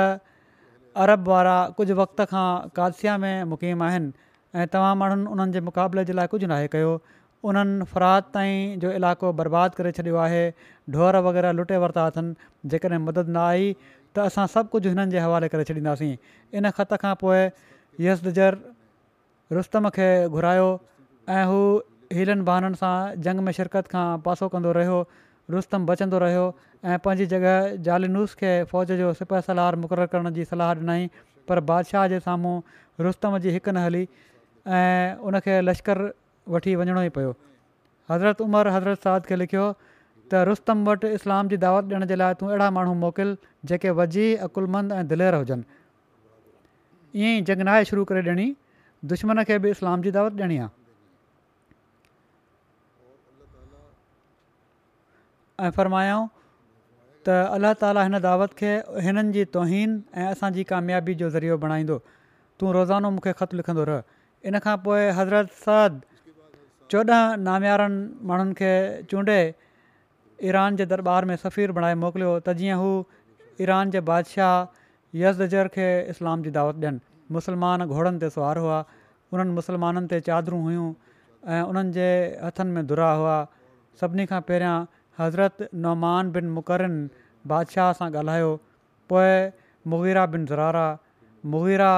अरब वारा कुझु वक़्त खां कादसि में मुक़ीम आहिनि ऐं तव्हां माण्हुनि उन्हनि जे मुक़ाबले जे लाइ कुझु नाहे कयो उन्हनि फरात ताईं जो इलाइक़ो बर्बादु करे छॾियो आहे ढोर वग़ैरह लुटे वरिता अथनि जेकॾहिं मदद न आई त असां सभु कुझु हिननि जे हवाले करे छॾींदासीं इन ख़त खां पोइ यसदजर रुस्तम खे घुरायो ऐं हू हीरनि बहाननि सां जंग में शिरकत खां पासो कंदो रहियो रुस्तम बचंदो रहियो ऐं पंहिंजी जॻह ज़ालनूस खे फ़ौज जो सिपाहसलार मुक़ररु करण जी सलाह ॾिनाई पर बादशाह जे साम्हूं रुस्तम जी हिकु न हली ऐं उनखे लश्कर वठी वञिणो ई पियो हज़रत उमर हज़रत साद खे लिखियो त रुस्तम वटि इस्लाम जी दावत ॾियण जे लाइ तूं अहिड़ा माण्हू मोकिल जेके वज़ी अकुलमंद ऐं दिलर हुजनि ईअं ई जगनाए शुरू करे ॾियणी दुश्मन खे बि इस्लाम जी दावत ॾियणी आहे ऐं फरमायऊं त अल्लाह ताला हिन दावत खे हिननि जी तौहन ऐं असांजी कामयाबी जो ज़रियो बणाईंदो तूं रोज़ानो मूंखे ख़तु लिखंदो रह इन खां पोइ हज़रत साद चोॾहं नाम्यारनि माण्हुनि खे चूंडे ईरान जे दरबार में सफ़ीर बणाए मोकिलियो त जीअं हू ईरान जे बादशाह यज़ खे इस्लाम जी दावत ॾियनि मुसलमान घोड़नि ते सुवार हुआ उन्हनि मुसलमाननि ते चादरूं हुयूं ऐं उन्हनि जे हथनि में धुरा हुआ सभिनी खां पहिरियां हज़रत नौमान बिन मुक़रनि बादशाह सां ॻाल्हायो पोइ मुगीरा बिन ज़रारा मुगीरा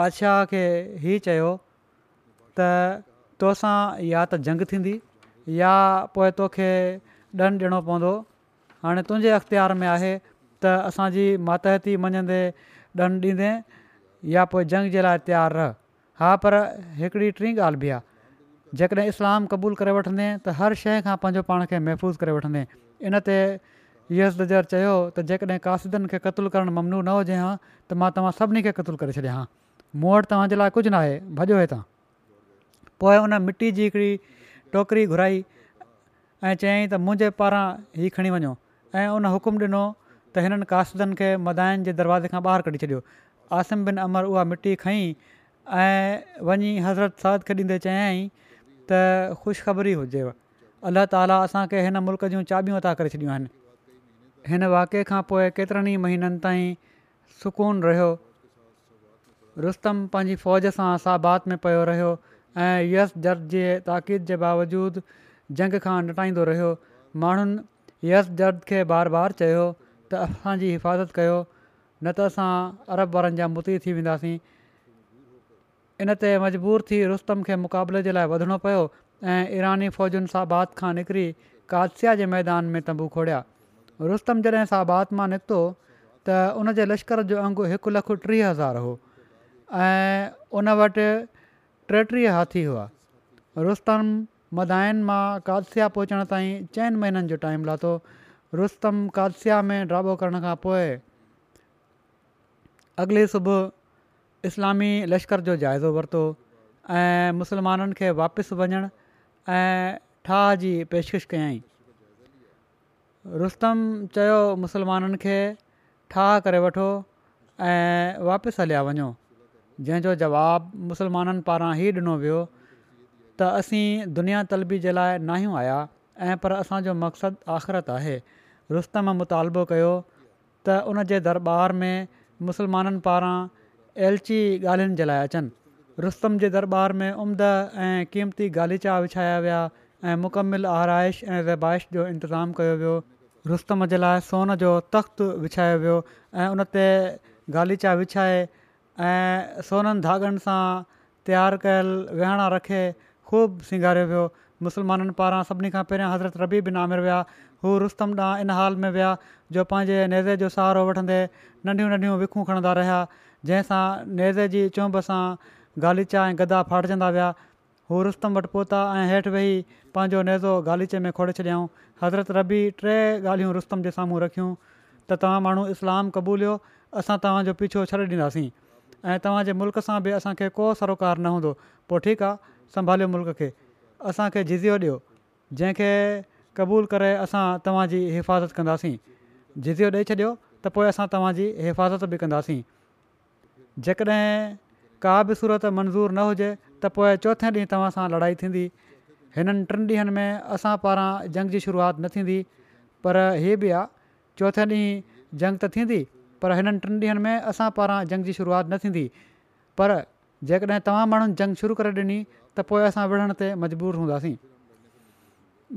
बादशाह खे हीउ तोसां या त जंग थींदी या पोइ तोखे ॾंडु ॾियणो पवंदो हाणे तुंहिंजे अख़्तियार में आहे त असांजी मातहती मञंदे ॾंणु ॾींदे या पोइ जंग जे लाइ तयारु रह हा पर हिकिड़ी टीं ॻाल्हि बि आहे जेकॾहिं इस्लाम क़बूलु करे वठंदे त हर शइ खां पंहिंजो पाण खे महफ़ूज़ करे वठंदे इनते यश नजर चयो त जेकॾहिं कासिदनि खे क़तलु करणु ममनू न हुजे हा त मां तव्हां सभिनी खे क़तलु करे छॾियां हा मूं वटि तव्हांजे लाइ कुझु न आहे भॼो पोइ उन मिटी जी हिकिड़ी टोकरी घुराई ऐं चयाईं त मुंहिंजे पारां हीउ खणी वञो ऐं उन हुकुम ॾिनो त हिननि कासुदनि खे मदाइन जे दरवाज़े खां ॿाहिरि कढी छॾियो आसिम बिन अमर उहा मिटी खईं ऐं वञी हज़रत साद खे ॾींदे चयाईं त ख़ुशि ख़बर ई हुजेव अलाह ताला असांखे हिन मुल्क़ जूं चाबियूं अदा करे छॾियूं आहिनि हिन वाक़े खां पोइ केतिरनि ई महीननि ताईं सुकून रहियो रुस्तम पंहिंजी फ़ौज सां असां बात में पियो रहियो ऐं यश जर्द जे ताक़ीद जे बावजूदु जंग खां नटाईंदो रहियो माण्हुनि यस जर्द खे बार बार चयो त असांजी हिफ़ाज़त कयो न त असां अरब वारनि जा मुती थी वेंदासीं इन ते मजबूर थी रुस्तम खे मुक़ाबले जे लाइ वधणो पियो ऐं ईरानी फ़ौजुनि साबात बाद खां निकिरी कादसा जे मैदान में तंबू खोड़िया रुस्तम जॾहिं साबात बाद मां निकितो त उनजे लश्कर जो अंगु हिकु लखु टीह हज़ार हो ऐं उन वटि टेटीह हाथी हुआ रुस्तम मदाइन मां कादसा पहुचण ताईं चइनि महीननि जो टाइम लाथो रुस्तम कादश में ड्राबो करण खां पोइ अॻिले सुबुह इस्लामी लश्कर जो जाइज़ो वरितो ऐं मुसलमाननि खे वापसि वञणु ऐं ठाह जी पेशकश कयाई रुस्तम चयो मुसलमाननि खे ठाह करे वठो ऐं वापसि हलिया वञो जंहिंजो जवाबु मुस्लमाननि पारां ई ॾिनो वियो त असीं दुनिया तलबी जे लाइ नाहियूं आया ऐं पर असांजो मक़सदु आख़िरत आहे रुस्तम मुतालबो कयो त उन दरबार में मुसलमाननि पारां एलची ॻाल्हियुनि जे लाइ अचनि जे दरबार में उम्द ऐं क़ीमती गालीचा विछाया विया ऐं मुकमिल आराइश ऐं रबाइश जो इंतज़ाम कयो वियो रुस्तम जे लाइ सोन जो तख़्तु विछायो वियो ऐं उन ते ॻालीचा विछाए ऐं सोननि धागनि सां तयारु कयल विहाणा रखे ख़ूब सिंगारियो वियो मुस्लमाननि पारां सभिनी खां पहिरियां हज़रत रबी बिन आमिर विया हू रुस्तम ॾांहुं इन हाल में विया जो पंहिंजे नेज़े जो सहारो वठंदे नंढियूं नंढियूं विखूं खणंदा रहिया जंहिंसां नेज़े जी चुंब सां गालीचा ऐं गदा फाटजंदा विया हू रुस्तम वटि पहुता ऐं हेठि वेही पंहिंजो नेज़ो गालीचे में खोड़े छॾियाऊं हज़रत रबी टे ॻाल्हियूं रुस्तम जे साम्हूं रखियूं त तव्हां माण्हू इस्लाम क़बूलियो असां तव्हांजो पीछो छॾे ॾींदासीं ऐं तव्हांजे मुल्क़ सां बि असांखे को सरोकार न हूंदो पोइ ठीकु आहे संभालियो मुल्क़ खे असांखे जिज़ियो ॾियो जंहिंखे क़बूलु करे असां तव्हांजी हिफ़ाज़त कंदासीं जिज़ियो ॾेई छॾियो त पोइ असां तव्हांजी हिफ़ाज़त बि कंदासीं जेकॾहिं का बि सूरत मंज़ूरु न हुजे त पोइ चोथे ॾींहुं तव्हां सां लड़ाई थींदी हिननि टिनि ॾींहंनि में असां पारां जंग जी शुरुआत न थींदी पर हीअ बि आहे चौथे ॾींहुं जंग त थींदी पर हिननि टिनि ॾींहंनि में असां पारां जंग जी शुरुआत न थींदी पर जेकॾहिं तव्हां माण्हुनि जंग शुरू करे ॾिनी त पोइ असां विढ़ण ते मजबूर हूंदासीं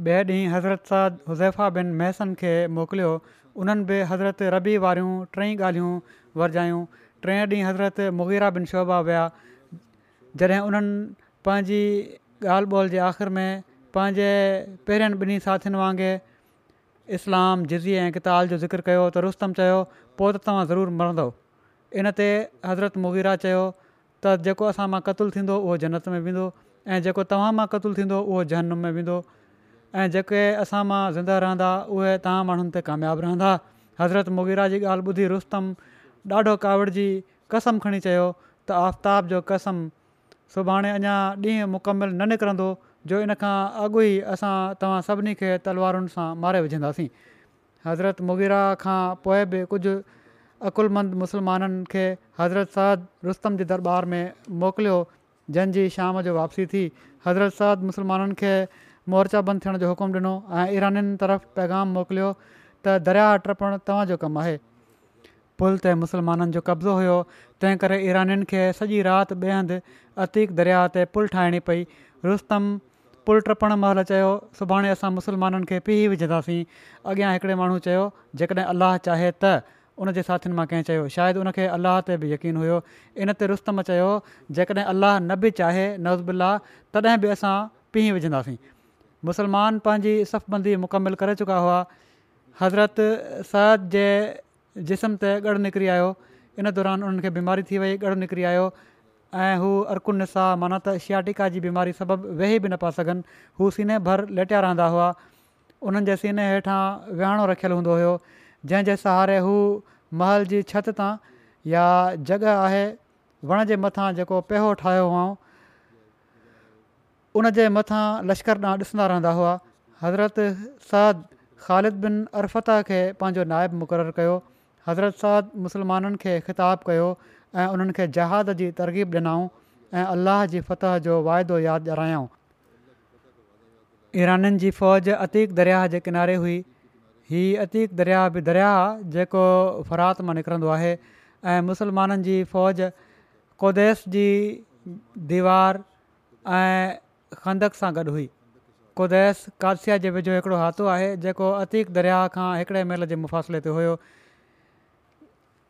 ॿिए ॾींहुं हज़रत साद हुज़ैफ़ा बिन महसन खे मोकिलियो उन्हनि बि हज़रत रबी वारियूं टई ॻाल्हियूं वरजायूं टे ॾींहुं हज़रत मुगीरा बिन शोभा विया जॾहिं उन्हनि पंहिंजी ॻाल्हि ॿोल जे आख़िर में पंहिंजे पहिरें ॿिन्ही साथियुनि वांगुरु इस्लाम जिज़ी ऐं किताल जो ज़िक्र कयो त रुस्तम चयो पोइ त त त तव्हां ज़रूरु मरंदव इन ते हज़रत मुगीरा चयो त जेको असां मां क़तुलु थींदो उहो जन्नत में वेंदो ऐं जेको तव्हां मां क़तुलु थींदो उहो जनम में वेंदो ऐं जेके असां मां ज़िंदा रहंदा उहे तव्हां माण्हुनि ते कामियाबु रहंदा हज़रत मुगीरा जी ॻाल्हि ॿुधी रुस्तम ॾाढो कावड़ जी कसम खणी चयो आफ़्ताब जो कसम सुभाणे अञा ॾींहुं मुकमिल न जो इन खां अॻु ई असां तव्हां सभिनी खे तलवारुनि सां मारे विझंदासीं हज़रत मुगिरा खां पोइ बि कुझु अकुलमंद मुसलमाननि खे हज़रत सद रुस्तम जे दरबार में मोकिलियो जंहिंजी शाम जो वापसी थी हज़रत सद मुसलमाननि खे मोर्चा बंदि थियण जो हुकुमु ॾिनो ऐं ईराननि तरफ़ पैगाम मोकिलियो त दरिया टपणु तव्हांजो कमु आहे पुल ते मुसलमाननि जो कब्ज़ो हुयो तंहिं करे ईराननि खे सॼी राति ॿिए हंधि अतीक दरिया ते पुल ठाहिणी पई रुस्तम पुल टपण महिल चयो सुभाणे असां मुसलमाननि खे पीउ विझंदासीं अॻियां हिकिड़े माण्हू चयो जेकॾहिं अलाह चाहे त उन जे साथियुनि मां कंहिं चयो शायदि उनखे अलाह ते बि यकीन हुयो इन ते रुस्तम चयो जेकॾहिं अलाह न बि चाहे नवज़बुला तॾहिं बि असां पी विझंदासीं मुसलमान पंहिंजी सफ़बंदी मुकमिल करे चुका हुआ हज़रत सद जे जिस्म ते ॻरु निकिरी आयो इन दौरान उन्हनि बीमारी थी वई निकिरी आयो ऐं हू अर्कुन सां माना त शियाटिका जी बीमारी सबबु वेही बि न पिया सघनि हू सीने भर लेटिया रहंदा हुआ उन्हनि जे सीने हेठां विहाणो रखियलु हूंदो हुयो जंहिंजे सहारे हू महल जी छत तां या जग आहे वण जे मथां जेको पेहो ठाहियो हुओ उन जे मथां लश्कर ॾांहुं ॾिसंदा रहंदा हुआ हज़रत साध ख़ालिद बिन अरफता खे पंहिंजो नाइबु मुक़ररु कयो हज़रत साध मुसलमाननि खे ख़िताबु कयो ऐं उन्हनि खे जहाज़ जी तरक़ीब ॾिनऊं ऐं अलाह जी फतह जो वाइदो यादि ॾियारऊं ईराननि जी फ़ौज अतीक दरिया जे किनारे हुई हीअ अतीक दरिया बि दरिया जेको फ़रात मां निकिरंदो आहे ऐं मुसलमाननि जी फ़ौज कोदेस जी दीवार ऐं खंदक सां गॾु हुई कोदेस कादसिया जे वेझो हिकिड़ो हाथो आहे जेको अतीक दरिया खां हिकिड़े मेल जे मुफ़ासिले ते हुयो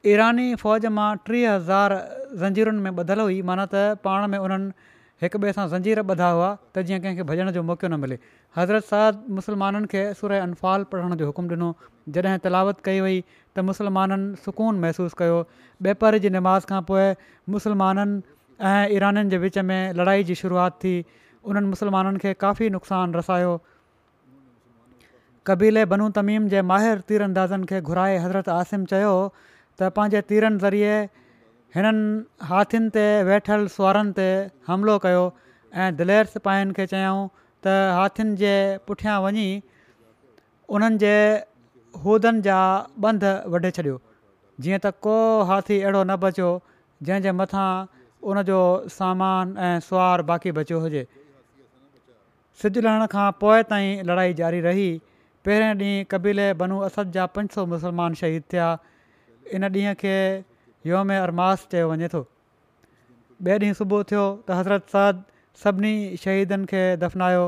ईरानी फ़ौज मां टीह हज़ार ज़ंजीरुनि में ॿधलु हुई माना त पाण में उन्हनि हिक ॿिए सां ज़ंजीर ॿधा हुआ त जीअं कंहिंखे भॼण जो मौको न मिले हज़रत साद मुसलमाननि खे सुर अनफ़ाल पढ़ण जो हुकुम ॾिनो जॾहिं तलावत कई वई त मुसलमाननि सुकून महिसूसु कयो बेपर जी निमाज़ खां पोइ मुसलमाननि ऐं ईराननि जे विच में लड़ाई जी शुरूआति थी उन्हनि मुसलमाननि खे काफ़ी नुक़सानु रसायो कबीले बनू तमीम जे माहिर तीर अंदाज़नि खे घुराए हज़रत आसिम चयो त पंहिंजे तीरनि ज़रिए हिननि हाथीनि ते वेठल सुवरनि ते हमिलो कयो ऐं दिलेर सिपाहियुनि खे चयाऊं त हाथीनि जे पुठियां वञी उन्हनि जे हूदनि जा बंध वढे छॾियो जीअं त को हाथी अहिड़ो न बचियो जंहिंजे मथां उनजो सामान ऐं सुवारु बाक़ी बचियो हुजे सिध लहण खां पोइ ताईं लड़ाई जारी रही पहिरें ॾींहुं कबीले बनू असद जा पंज सौ शहीद थिया इन ॾींहं खे योम अरमास चयो वञे थो ॿिए ॾींहुं सुबुह थियो त हज़रत साद सभिनी शहीदनि खे दफ़नायो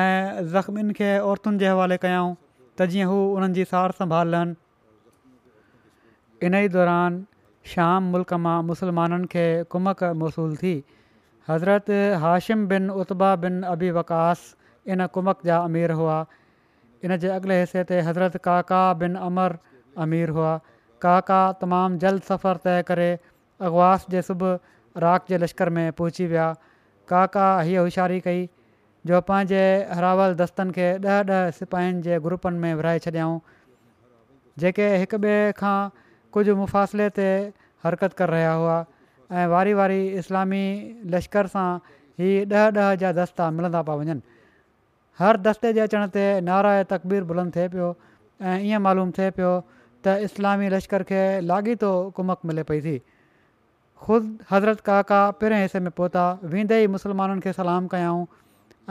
ऐं ज़ख़्मियुनि खे औरतुनि जे हवाले कयऊं त जीअं हू उन्हनि जी सार संभालनि इन ई दौरान शाम मुल्क़ मां मुसलमाननि खे कुमक मौसूलु थी हज़रत हाशिम बिन उत्बा बिन अबी वकास इन कुमक जा अमीर हुआ इन जे अॻिले हिसे ते हज़रत काका बिन अमर अमीर हुआ काका तमामु जल्द सफ़र तइ करे अगवास जे सुबुह राख जे लश्कर में पहुची विया काका हीअ होशियारी कई जो पंहिंजे हरावल दस्तनि खे ॾह ॾह सिपाहियुनि जे ग्रुपनि में विरहाए छॾियाऊं जेके हिक ॿिए खां कुझु मुफ़ासिले ते हरकत करे रहिया हुआ ऐं वारी वारी इस्लामी लश्कर सां ही ॾह ॾह जा दस्ता मिलंदा पिया वञनि हर दस्ते जे अचण ते नारा तक़बीर बुलंद थिए पियो ऐं ईअं मालूम थिए पियो त इस्लामी लश्कर खे लाॻीतो कुमक मिले पई थी ख़ुदि हज़रत काका पहिरें हिसे में पहुता वेंदे ई मुसलमाननि खे सलाम कयाऊं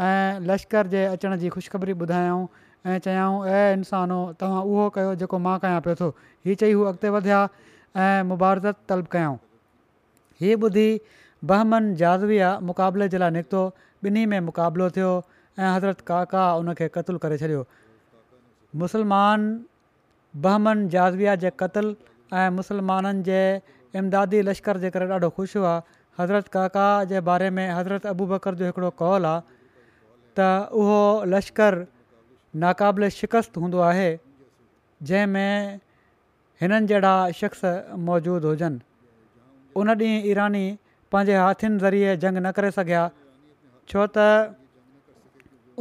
ऐं लश्कर जे अचण जी ख़ुशिखबरी ॿुधायऊं ऐं चयाऊं ऐं इंसानु हो तव्हां उहो कयो जेको मां कयां पियो थो हीउ चई हू अॻिते वधिया ऐं मुबारस तलब कयाऊं हीअ ॿुधी बहमन जाज़वीया मुक़ाबले जे लाइ निकितो ॿिन्ही में मुक़ाबिलो थियो ऐं हज़रत काका उन खे क़तलु करे छॾियो मुसलमान बहमन जाज़विया जे क़तल ऐं मुसलमाननि जे इमदादी लश्कर जे करे ॾाढो ख़ुशि हुआ हज़रत काका जे बारे में हज़रत अबू बकर जो हिकिड़ो कौल आहे त उहो लश्कर नाक़ाबिल शिकस्त हूंदो आहे जंहिंमें हिननि जहिड़ा शख़्स मौजूदु हुजनि उन ॾींहुं ईरानी पंहिंजे हाथीनि ज़रिए जंग न करे सघिया छो त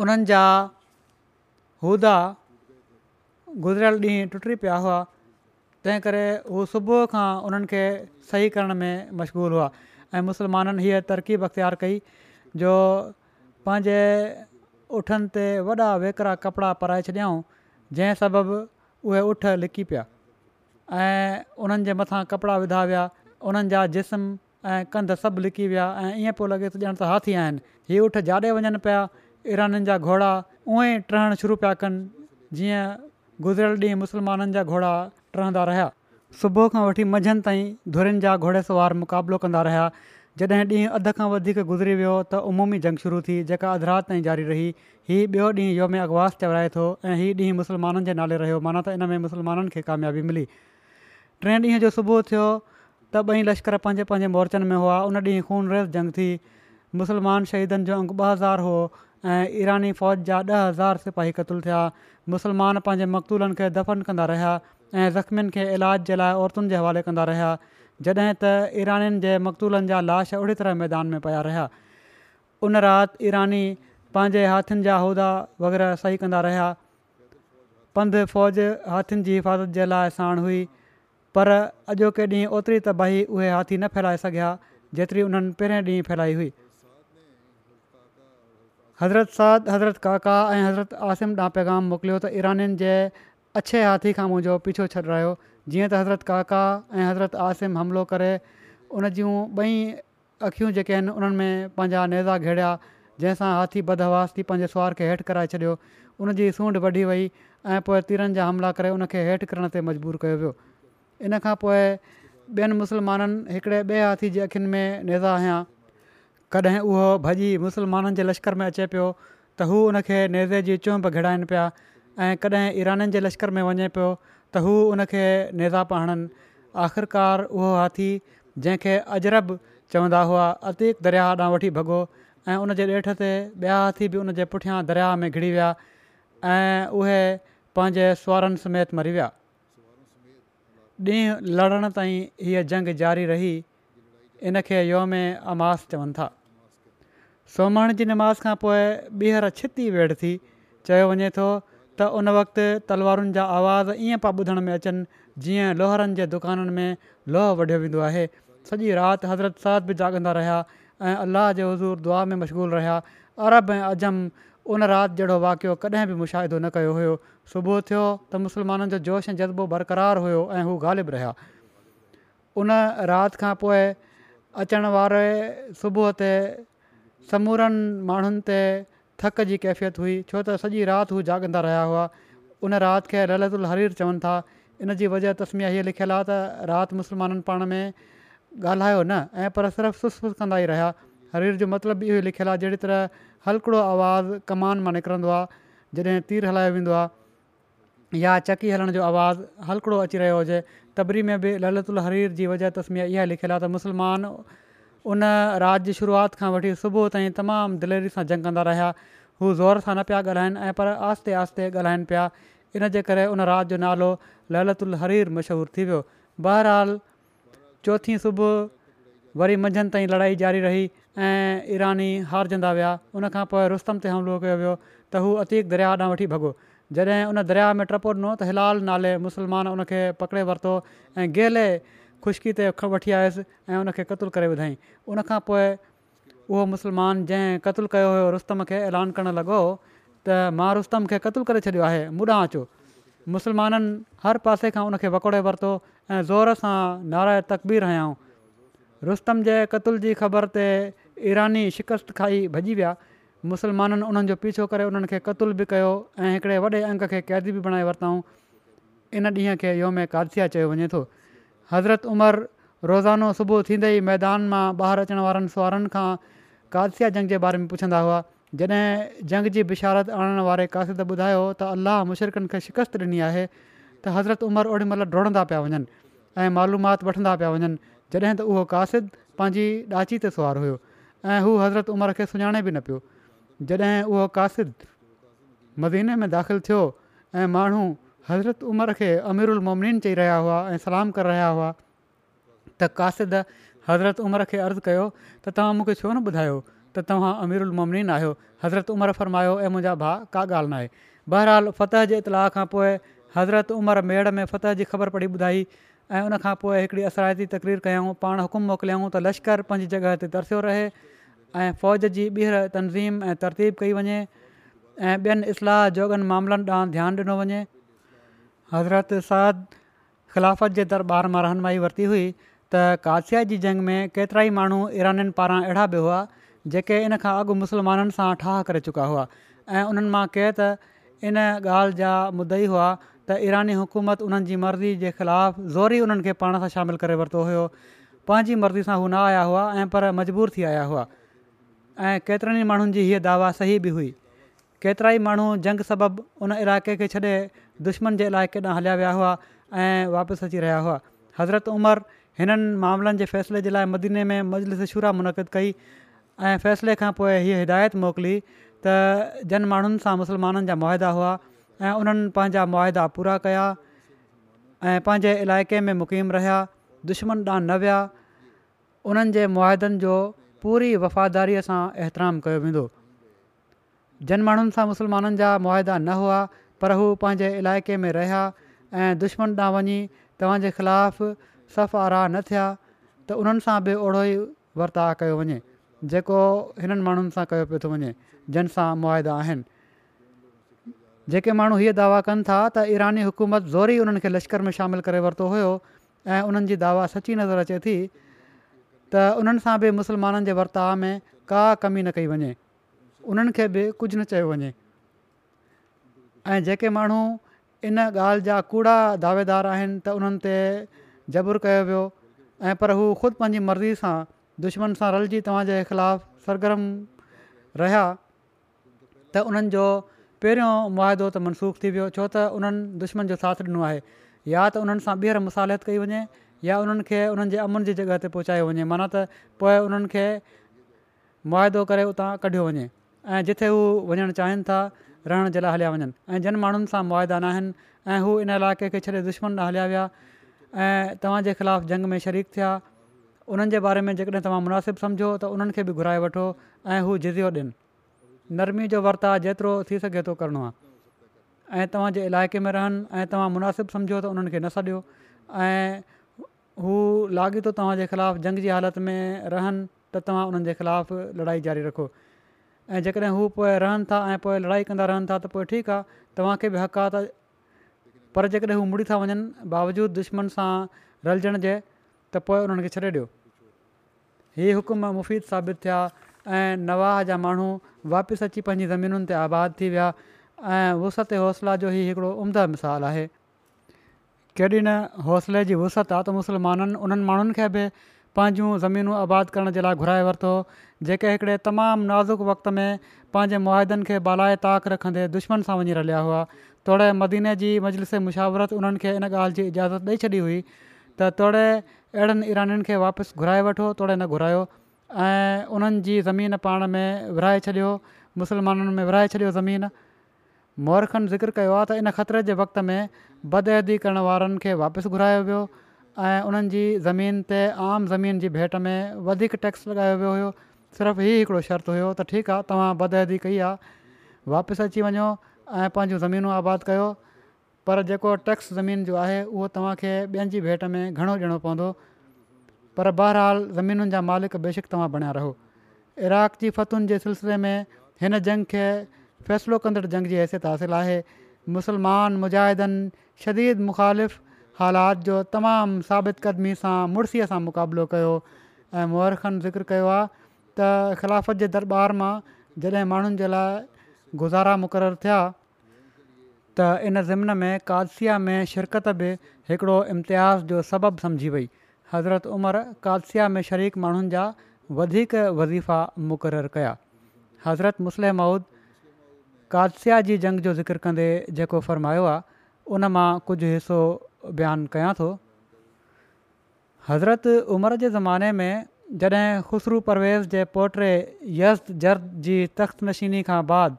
उन्हनि जा उहिदा गुज़िरियल ॾींहुं टुटी पिया हुआ तंहिं करे हू सुबुह खां उन्हनि खे सही करण में मशगूल हुआ ऐं मुसलमाननि हीअ तरक़ीब अख़्तियार कई जो पंहिंजे उठनि ते वॾा वेकिरा कपिड़ा पराए छॾियाऊं जंहिं सबबु उहे उठ लिकी पिया ऐं उन्हनि जे मथां कपिड़ा विधा विया उन्हनि जा जिस्म ऐं कंध सभु लिकी विया ऐं ईअं पियो लॻे त ॼण त हाथी आहिनि हीअ उठ जाॾे वञनि पिया ईराननि जा घोड़ा उएं ई टहणु शुरू पिया कनि जीअं गुज़िरियल ॾींहुं मुसलमाननि जा घोड़ा टहंदा रहिया सुबुह खां वठी मंझंदि ताईं धुरियुनि जा घोड़ेसवारु मुक़ाबिलो कंदा रहिया जॾहिं ॾींहुं अधु खां वधीक गुज़री वियो त उमूमी जंग शुरू थी जेका अधरात ताईं जारी रही हीअ ॿियो ॾींहुं योम अगवास चवराए थो ऐं हीअ ॾींहुं मुसलमाननि जे नाले रहियो माना त इन में मुसलमाननि खे कामयाबी मिली टे ॾींहं जो सुबुह थियो त ॿई लश्कर पंहिंजे पंहिंजे मोर्चनि में हुआ उन ॾींहुं खून रहिस जंग थी मुसलमान शहीदनि जो अंगु ॿ हज़ार हो ईरानी फ़ौज जा ॾह हज़ार सिपाही क़तलु थिया मुसलमान पंहिंजे मकतूलनि खे दफ़न कंदा रहिया ऐं ज़ख़्मियुनि खे इलाज जे लाइ औरतुनि जे हवाले कंदा रहिया जॾहिं त ईरानीनि जे मकतूलनि जा लाश ओड़ी तरह मैदान में पिया रहिया उन राति ईरानी पंहिंजे हाथीनि जा उहिदा वग़ैरह सही कंदा रहिया पंध फ़ौज हाथीनि जी हिफ़ाज़त जे लाइ साण हुई पर अॼोके ॾींहुं ओतिरी त उहे हाथी न फैलाए सघिया जेतिरी उन्हनि पहिरें ॾींहुं फैलाई हुई हज़रत साद हज़रत काका ऐं हज़रत आसिम ॾांहुं पैगाम मोकिलियो त ईरानि जे अछे हाथी खां मुंहिंजो पीछो छॾे रहियो जीअं त हज़रत काका ऐं हज़रत आसिम हमिलो करे उन जूं ॿई अख़ियूं जेके आहिनि उन्हनि में पंहिंजा नेज़ा घेड़िया जंहिंसां हाथी बदहवास थी पंहिंजे सुवार खे हेठि कराए छॾियो उन जी सूंड वढी वई ऐं पोइ तीरनि जा हमला करे उनखे हेठि करण ते मजबूरु कयो वियो इन खां पोइ ॿियनि मुस्लमाननि हिकिड़े ॿिए हाथी जे अखियुनि में नेज़ा आहियां कॾहिं उहो भॼी मुसलमाननि जे लश्कर में अचे पियो त हू उनखे नेज़े जी चूंब घिड़ाइनि पिया ऐं कॾहिं ईराननि जे लश्कर में वञे पियो त हू उनखे नेज़ापा हणनि आख़िरकार उहो हाथी जंहिंखे अजरब चवंदा हुआ अतीक दरिया ॾांहुं वठी भॻो ऐं उनजे ॾेठ ते ॿिया हाथी बि उन जे पुठियां दरिया में घिरी विया ऐं उहे पंहिंजे सुवरनि समेत मरी विया ॾींहं लड़ण ताईं हीअ जंग जारी रही इनखे योम अमास चवनि था सोमाण जी नमाज़ खां पोइ ॿीहर छिती वेड़ थी चयो वञे थो त उन वक़्तु तलवारुनि जा आवाज़ ईअं पिया ॿुधण में अचनि जीअं लोहरनि जे दुकाननि में लोह वढियो वेंदो आहे सॼी राति हज़रत साथ बि जाॻंदा रहिया ऐं अल्लाह जे हज़ूर दुआ में मशगूल रहिया अरब ऐं अजम उन राति जहिड़ो वाक़ियो कॾहिं बि मुशाहिदो न कयो हुयो सुबुह थियो त मुसलमाननि जो जोश ऐं जज़्बो बरक़रार हुयो ऐं हू ग़ालिब रहिया उन राति खां पोइ अचण वारे सुबुह ते समूरनि माण्हुनि ते थक जी कैफ़ियत हुई छो त सॼी राति हू जाॻंदा रहिया हुआ उन राति खे ललितुल हरीर चवनि था इन जी वजह तस्मिया हीअ लिखियलु आहे त राति मुसलमाननि पाण में ॻाल्हायो न ऐं पर सिर्फ़ु सुस फ़ुस कंदा ई रहिया हरीर जो मतिलबु बि इहो ई लिखियलु आहे जहिड़ी तरह हल्कड़ो आवाज़ु कमान मां निकिरंदो आहे जॾहिं तीर हलायो वेंदो आहे या चकी हलण जो आवाज़ु हल्कड़ो अची रहियो हुजे तबरी में बि ललितुल हरीर जी वजह तस्मिया इहा लिखियलु आहे त मुसलमान उन राज जी शुरूआति खां वठी सुबुह ताईं तमामु दिलेरी सां जंग कंदा रहिया हू ज़ोर सां न पिया ॻाल्हाइनि ऐं पर आहिस्ते आहिस्ते ॻाल्हाइनि पिया इनजे करे उन राज जो नालो ललत उल हरीर मशहूरु थी वियो बहरहाल चौथीं सुबुह वरी मंझंदि ताईं लड़ाई जारी रही ऐं ईरानी हारजंदा विया उन खां पोइ रुस्तम ते हमिलो कयो वियो त हू अतीक दरिया ॾांहुं वठी भॻो जॾहिं उन दरिया में टपो ॾिनो त हिलाल नाले मुसलमान उन खे पकिड़े वरितो ऐं गेले ख़ुश्की ते वठी आयुसि ऐं उनखे क़तुलु करे ॿुधाईं उनखां पोइ उहो मुसलमान जंहिं क़तलु कयो हुयो रुस्तम खे ऐलान करणु लॻो त मां रुस्तम खे क़तुलु करे छॾियो आहे ॿुढां अचो मुसलमाननि हर पासे खां उनखे वकोड़े वरितो ऐं ज़ोर सां नाराज़ु तकबीर बि रुस्तम जे क़तल जी ख़बर ते ईरानी शिकस्त खाई भॼी विया मुसलमाननि उन्हनि जो पीछो करे उन्हनि खे क़तलु बि कयो ऐं हिकिड़े वॾे खे क़ैदी बि बणाए वरितऊं इन ॾींहं खे योम कादसिया चयो वञे हज़रत उमर रोज़ानो सुबुह थींदे ई मैदान मां ॿाहिरि अचण वारनि सुवारनि खां कादसिया जंग जे बारे में पुछंदा हुआ जॾहिं जंग जी बिशारत आणण वारे कासिद ॿुधायो त अलाह मुशरकनि खे शिकस्त ॾिनी आहे त हज़रत उमिरि ओॾीमहिल डुड़ंदा पिया वञनि ऐं मालूमात वठंदा पिया वञनि जॾहिं त उहो कासिद पंहिंजी ॾाची ते सुवारु हुयो ऐं हू हज़रत उमिरि खे सुञाणे बि न पियो जॾहिं उहो कासिद मदीने में दाख़िलु थियो ऐं माण्हू हज़रत उमर खे अमीरु उलमोमनीन चई रहिया हुआ ऐं सलाम करे रहिया हुआ त कासिद हज़रत उमिरि खे अर्ज़ु कयो त तव्हां मूंखे छो न ॿुधायो त तव्हां अमीरु उलमनीन आहियो हज़रत उमर फ़र्मायो ऐं मुंहिंजा भाउ का ॻाल्हि नाहे बहरहाल फत जे इतलाउ खां पोइ हज़रत उमिरि मेड़ में फत जी ख़बर पढ़ी ॿुधाई ऐं उनखां पोइ हिकिड़ी असराइती तकरीर कयऊं पाण हुकुम मोकिलियाऊं त लश्कर पंहिंजी जॻह ते तरसियो रहे ऐं फ़ौज जी ॿीहर तनज़ीम ऐं तरतीब कई वञे ऐं ॿियनि इस्लाह जोगनि मामलनि ॾांहुं ध्यानु ॾिनो वञे हज़रत साद ख़िलाफ़त जे दरबार मां रहनुमाई वरिती हुई त कादशया जी जंग में केतिरा ई माण्हू ईराननि पारां अहिड़ा बि हुआ जेके इन खां अॻु मुस्लमाननि सां ठाह करे चुका हुआ ऐं उन्हनि मां कंहिं त इन ॻाल्हि जा मुद्दा हुआ त ईरानी हुकूमत उन्हनि जी मर्ज़ी जे ख़िलाफ़ु ज़ोरी उन्हनि खे पाण सां शामिलु करे वरितो हुयो पंहिंजी मर्ज़ी सां हू न आया हुआ ऐं पर मजबूर थी आया हुआ ऐं केतिरनि माण्हुनि जी हीअ दावा सही बि हुई केतिरा ई माण्हू जंग सबबि उन इलाइक़े खे छॾे दुश्मन जे इलाइक़े ॾांहुं हलिया विया हुआ ऐं वापसि अची रहिया हुआ हज़रत उमर हिननि मामलनि जे फ़ैसिले जे लाइ मदीने में मजलिस शुरा मुनक़िद कई ऐं फ़ैसिले खां पोइ हीअ हिदायत मोकिली त जन माण्हुनि सां मुसलमाननि जा मुआदा हुआ ऐं उन्हनि पंहिंजा मुआदा पूरा कया ऐं पंहिंजे इलाइक़े में मुक़ीम रहिया दुश्मन ॾांहुं न विया उन्हनि जे जो पूरी वफ़ादारीअ सां एहतराम कयो वेंदो जिन माण्हुनि सां मुसलमाननि जा मुआदा न हुआ पर हू पंहिंजे इलाइक़े में रहिया ऐं दुश्मन ॾांहुं वञी तव्हांजे ख़िलाफ़ सफ़ आरा न थिया त उन्हनि सां बि ओहिड़ो ई वर्ताउ कयो वञे जेको हिननि माण्हुनि सां कयो पियो थो वञे जिन सां मुआदा आहिनि जेके माण्हू हीअ दावा कनि था त ईरानी हुकूमत ज़ोरी उन्हनि लश्कर में शामिलु करे वरितो हुयो ऐं उन्हनि दावा सची नज़र अचे थी त उन्हनि सां बि मुसलमाननि जे वर्ताव में का कमी न कई वञे उन्हनि खे बि कुझु न चयो वञे ऐं जेके माण्हू इन ॻाल्हि जा कूड़ा दावेदार आहिनि त उन्हनि ते जबुरु कयो वियो ऐं पर हू ख़ुदि पंहिंजी मर्ज़ी सां दुश्मन सां रलजी तव्हांजे ख़िलाफ़ु सरगर्म रहिया त उन्हनि जो पहिरियों मुआदो त मनसूख़ थी वियो छो त उन्हनि दुश्मन जो साथ ॾिनो आहे या त उन्हनि सां ॿीहर मुसालत कई वञे या उन्हनि खे उन्हनि जे अमन जी जॻह ते पहुचायो वञे माना त पोइ उन्हनि खे मुआदो करे उतां कढियो वञे ऐं जिथे हू वञणु चाहिनि था रहण जे लाइ हलिया वञनि ऐं जन माण्हुनि सां मुआदा न आहिनि ऐं हू इन इलाइक़े खे छॾे दुश्मन न हलिया विया ऐं तव्हांजे ख़िलाफ़ु जंग में शरीक थिया उन्हनि जे बारे में जेकॾहिं तव्हां मुनासिबु सम्झो त उन्हनि खे बि घुराए वठो ऐं हू जिज़ियो ॾियनि नरमी जो वर्ता जेतिरो थी सघे थो करिणो आहे ऐं तव्हांजे इलाइक़े में रहनि ऐं तव्हां मुनासिबु सम्झो त उन्हनि खे न सॾियो ऐं हू लाॻीतो तव्हांजे ख़िलाफ़ु जंग जी हालति में रहनि त तव्हां उन्हनि ख़िलाफ़ु लड़ाई जारी रखो ऐं जेकॾहिं हू पोइ रहनि था ऐं पोइ लड़ाई कंदा रहनि था त पोइ ठीकु आहे तव्हांखे बि हक़ आहे त पर जेकॾहिं हू मुड़ी था वञनि बावजूद दुश्मन सां रलजण जे त पोइ उन्हनि खे छॾे ॾियो हीअ हुकुम मुफ़ीद साबित थिया ऐं नवाह जा माण्हू वापसि अची पंहिंजी ज़मीनुनि ते आबाद थी विया ऐं वुसत हौसला जो ई हिकिड़ो उमदा मिसाल आहे केॾी न हौसले जी वुसत आहे त मुसलमाननि उन्हनि माण्हुनि खे पंहिंजूं ज़मीनूं आबादु करण जे लाइ घुराए वरितो जेके हिकिड़े तमामु नाज़ुक वक़्त में पंहिंजे मुआदनि खे बालाए ताक़ रखंदे दुश्मन सां वञी रलिया हुआ तोड़े मदीने जी मजलिस मुशावरत उन्हनि खे इन ॻाल्हि जी इजाज़त ॾेई छॾी हुई त तोड़े अहिड़नि ईराननि खे वापसि घुराए वठो तोड़े न घुरायो ऐं उन्हनि जी ज़मीन पाण में विरिहाए छॾियो मुसलमाननि में विरहाए छॾियो ज़मीन मोरखनि ज़िक्र कयो आहे त इन ख़तरे जे वक़्त में बदहदी करण वारनि खे वापसि घुरायो ऐं उन्हनि जी ज़मीन ते आम ज़मीन जी भेट में वधीक टैक्स लॻायो वियो हुयो सिर्फ़ु ही हिकिड़ो शर्त हुयो त ठीकु आहे तव्हां बदहदी कई आहे वापसि अची वञो ऐं पंहिंजूं ज़मीनूं आबादु कयो पर जेको टैक्स ज़मीन जो आहे उहो तव्हांखे ॿियनि जी भेट में घणो ॾियणो पवंदो पर बहरहाल ज़मीनुनि जा मालिक बेशक तव्हां बणिया रहो इराक जी फतुनि जे सिलसिले में हिन जंग खे फ़ैसिलो कंदड़ जंग जी हैसियत हासिलु आहे मुसलमान मुजाहिदनि शदीद मुख़ालिफ़ हालात जो तमामु साबित क़दमी सां मुड़सीअ सां मुक़ाबिलो कयो ऐं मुहरखनि ज़िक्र कयो आहे त ख़िलाफ़त जे दरबार मां जॾहिं माण्हुनि जे लाइ गुज़ारा मुक़ररु थिया त इन ज़िमन में कादसिया में शिरकत बि हिकिड़ो इम्तिहास जो सबबु सम्झी वई हज़रत उमर कादसिया में शरीक माण्हुनि जा वधीक वज़ीफ़ा मुक़ररु कया हज़रत मुस्लिम माउद कादसिया जी जंग जो ज़िक्र कंदे जेको फ़रमायो आहे उन मां कुझु हिसो बयानु कयां थो हज़रत उमिरि जे ज़माने में जॾहिं ख़ुसरू परवेज़ जे पोटे यस जर्द जी नशीनी खां बाद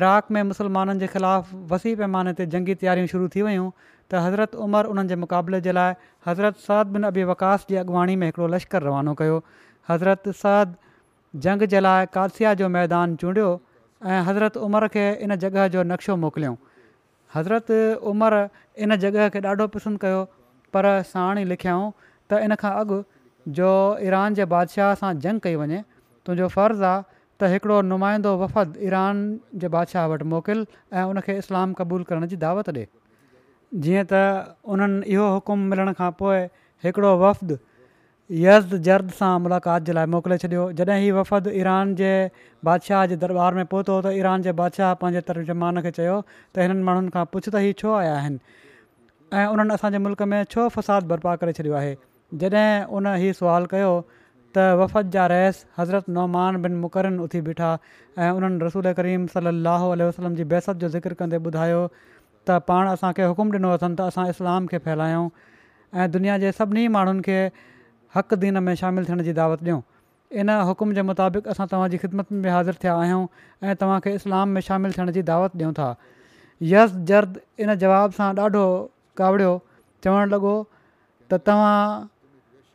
इराक़ में मुस्लमाननि जे ख़िलाफ़ु वसी पैमाने ते जंगी तयारियूं शुरू थी वियूं त हज़रत उमरि उन्हनि जे मुक़ाबले जे लाइ हज़रत साद बिन अबी वकास जी अॻुवाणी में हिकिड़ो लश्कर रवानो कयो हज़रत साद जंग जे लाइ कालसिया जो मैदान चूंडियो ऐं हज़रत उमिरि खे इन जॻह जो नक्शो मोकिलियो हज़रत उमर इन जॻह खे ॾाढो पसंदि कयो पर साण ई लिखियाऊं त इन खां अॻु जो ईरान जे बादशाह सां जंग कई वञे तुंहिंजो फ़र्ज़ु आहे त हिकिड़ो नुमाइंदो ईरान जे बादशाह वटि मोकिल ऐं उनखे इस्लाम क़बूल करण जी दावत ॾिए जीअं त उन्हनि इहो हुकुमु मिलण खां पोइ हिकिड़ो वफ़दु यर्द जर्द सां मुलाक़ात जे लाइ मोकिले छॾियो जॾहिं हीउ वफ़द ईरान जे बादशाह जे दरबार में पहुतो त ईरान जे बादशाह पंहिंजे तर्जुमान खे चयो त हिननि माण्हुनि खां पुछ त हीउ छो आया आहिनि ऐं उन्हनि असांजे मुल्क़ में छो फ़साद बर्पा करे छॾियो आहे जॾहिं उन हीउ सुवाल कयो त वफ़द जा रैस हज़रत नौमान बिन मुकरन उथी बीठा ऐं उन्हनि रसूल करीम सली अलाहु वसलम जी बहसत जो ज़िक्र कंदे ॿुधायो त पाण असांखे हुकुम ॾिनो अथनि त असां इस्लाम खे फैलायूं ऐं दुनिया जे सभिनी माण्हुनि खे हक़ दीन में शामिलु थियण जी दावत ॾियूं इन हुकुम जे मुताबिक़ असां तव्हांजी ख़िदमत में हाज़िर थिया आहियूं ऐं तव्हांखे इस्लाम में शामिलु थियण जी दावत ॾियूं था यस जर्द इन जवाब सां ॾाढो काविड़ियो चवणु लॻो त तव्हां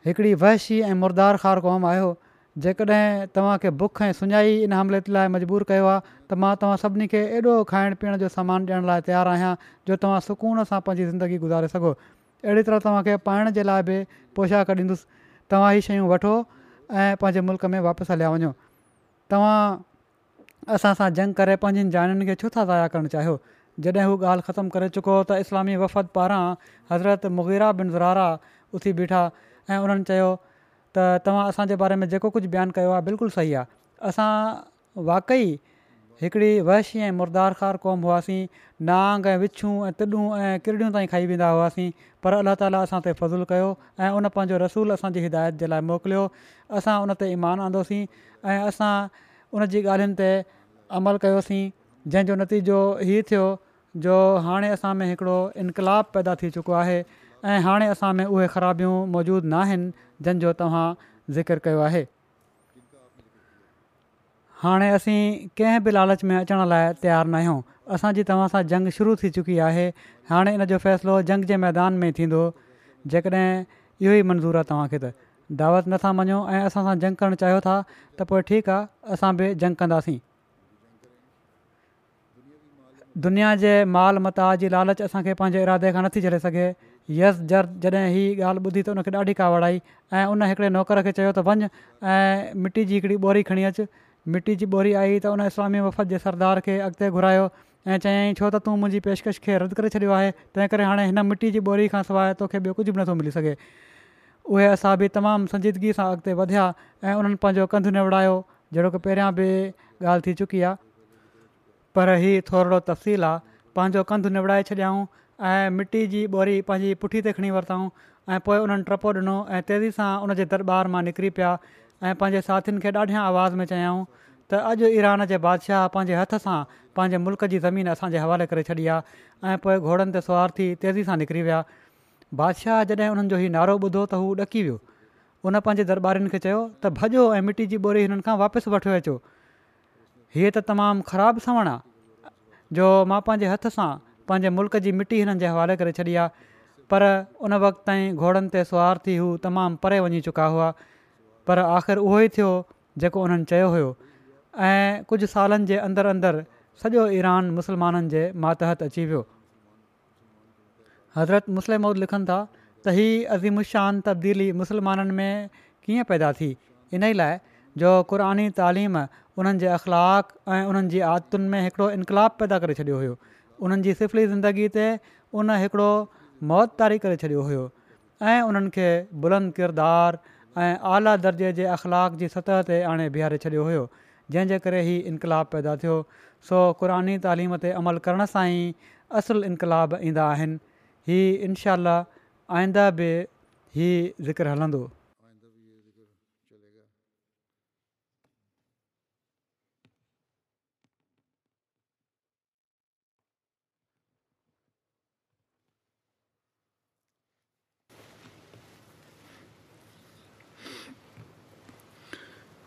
हिकिड़ी वहशी ऐं मुर्दार ख़ार क़ौम आहियो जेकॾहिं तव्हांखे बुख ऐं सुञाई इन हमले लाइ मजबूर कयो आहे त मां तव्हां सभिनी खे एॾो खाइण पीअण जो सामान ॾियण लाइ तयारु आहियां जो तव्हां सुकून सां पंहिंजी ज़िंदगी गुज़ारे सघो अहिड़ी तरह तव्हांखे पाइण जे लाइ बि पोशाक ॾींदुसि तव्हां हीअ शयूं वठो ऐं पंहिंजे मुल्क़ में वापसि हलिया वञो तव्हां असां सां जंग करे पंहिंजी जानि खे छो था ज़ाया करणु चाहियो जॾहिं हू ॻाल्हि ख़तमु करे चुको त इस्लामी वफ़द पारां हज़रत मुग़ीरा बिन ज़रारा उथी बीठा ऐं उन्हनि चयो त तव्हां असांजे बारे में जेको कुझु बयानु कयो आहे बिल्कुलु सही आहे असां वाक़ई हिकिड़ी वहशी ऐं मुरदार ख़ार क़ौम हुआसीं नांग ऐं विछूं ऐं तॾूं ऐं किरड़ियूं ताईं खाई वेंदा हुआसीं पर अलाह ताली असां ते फज़ुलु कयो ऐं उन पंहिंजो रसूल असांजी हिदायत जे लाइ मोकिलियो असां उन ते ईमान आंदोसीं ऐं असां उन जी ॻाल्हियुनि ते अमल कयोसीं जंहिंजो नतीजो हीअ थियो जो हाणे असां में हिकिड़ो इनकलाब पैदा थी चुको आहे ऐं हाणे असां में उहे ख़राबियूं मौजूदु न आहिनि जंहिंजो तव्हां ज़िकिर कयो आहे हाणे असीं कंहिं बि लालच में अचण लाइ तयारु न आहियूं असांजी तव्हां सां जंग शुरू थी चुकी आहे हाणे इन जो फ़ैसिलो जंग जे मैदान में थींदो जेकॾहिं इहो ई मंज़ूरु आहे तव्हांखे त दावत नथा मञो ऐं असां सां जंग करणु चाहियो था त पोइ ठीकु आहे असां बि जंग कंदासीं दुनिया जे माल मता जी लालच असांखे पंहिंजे इरादे खां नथी चढ़े सघे यस जर जॾहिं इहा ॻाल्हि ॿुधी त हुनखे ॾाढी कावड़ आई ऐं उन हिकिड़े नौकर खे चयो त वञु ऐं मिटी जी हिकिड़ी ॿोरी मिटी जी ॿोरी आई त उन इस्लामी वफ़द जे सरदार खे अॻिते घुरायो ऐं चयाईं छो त तूं मुंहिंजी पेशकश खे रदि करे छॾियो आहे तंहिं करे हाणे हिन मिटी जी ॿोरी खां सवाइ तोखे ॿियो कुझु बि नथो मिली सघे उहे असां बि तमामु संजीदगी सां अॻिते वधिया ऐं उन्हनि पंहिंजो कंधु निविड़ायो जहिड़ो की पहिरियां बि ॻाल्हि थी चुकी आहे पर हीउ थोरो तफ़सील आहे पंहिंजो कंधु निविड़ाए छॾियाऊं ऐं मिटी जी ॿोरी पंहिंजी पुठी ते खणी वरितऊं ऐं पोइ उन्हनि टपो ॾिनो ऐं तेज़ी सां उनजे दरबार मां निकिरी पिया ऐं पंहिंजे साथियुनि खे ॾाढियां आवाज़ में चयाऊं त अॼु ईरान जे बादशाह पंहिंजे हथ सां पंहिंजे मुल्क़ जी ज़मीन असांजे हवाले करे छॾी आहे ऐं पोइ घोड़नि ते थी तेज़ी सां निकिरी विया बादशाह जॾहिं हुननि जो हीउ नारो ॿुधो त हू ॾकी वियो उन पंहिंजे दरॿारिनि खे चयो त भॼो ऐं मिटी जी ॿोरी हिननि खां वापसि अचो हीअ त तमामु ख़राबु सवण आहे जो मां पंहिंजे हथ सां पंहिंजे मुल्क़ जी मिटी हिननि जे हवाले करे छॾी आहे पर उन वक़्त ताईं घोड़नि ते थी हू तमामु परे वञी चुका हुआ पर आख़िर उहो ई थियो जेको उन्हनि चयो हुयो ऐं कुझु सालनि जे अंदरि अंदरि सॼो ईरान मुसलमाननि जे मातहत अची वियो हज़रत मौद लिखनि था त हीअ अज़ीमुशान तब्दीली मुसलमाननि में कीअं पैदा थी इन ई लाइ जो क़ुरानी तालीम उन्हनि जे अख़लाक़ ऐं उन्हनि जी आदतुनि में हिकिड़ो इनक़ाबु पैदा करे छॾियो हुयो उन्हनि जी सिफली ज़िंदगी ते उन हिकिड़ो मौत तारी करे छॾियो हुयो ऐं उन्हनि बुलंद किरदारु आला दर्जे जे अख़लाक जी सतह ते आणे बिहारे छॾियो हुयो जंहिंजे करे ही इनकलाब पैदा थियो सो क़ुरानी तइलीम ते अमल करण सां ई असुलु इनकलाब ईंदा आहिनि इनशा आईंदा बि ज़िक्र हलंदो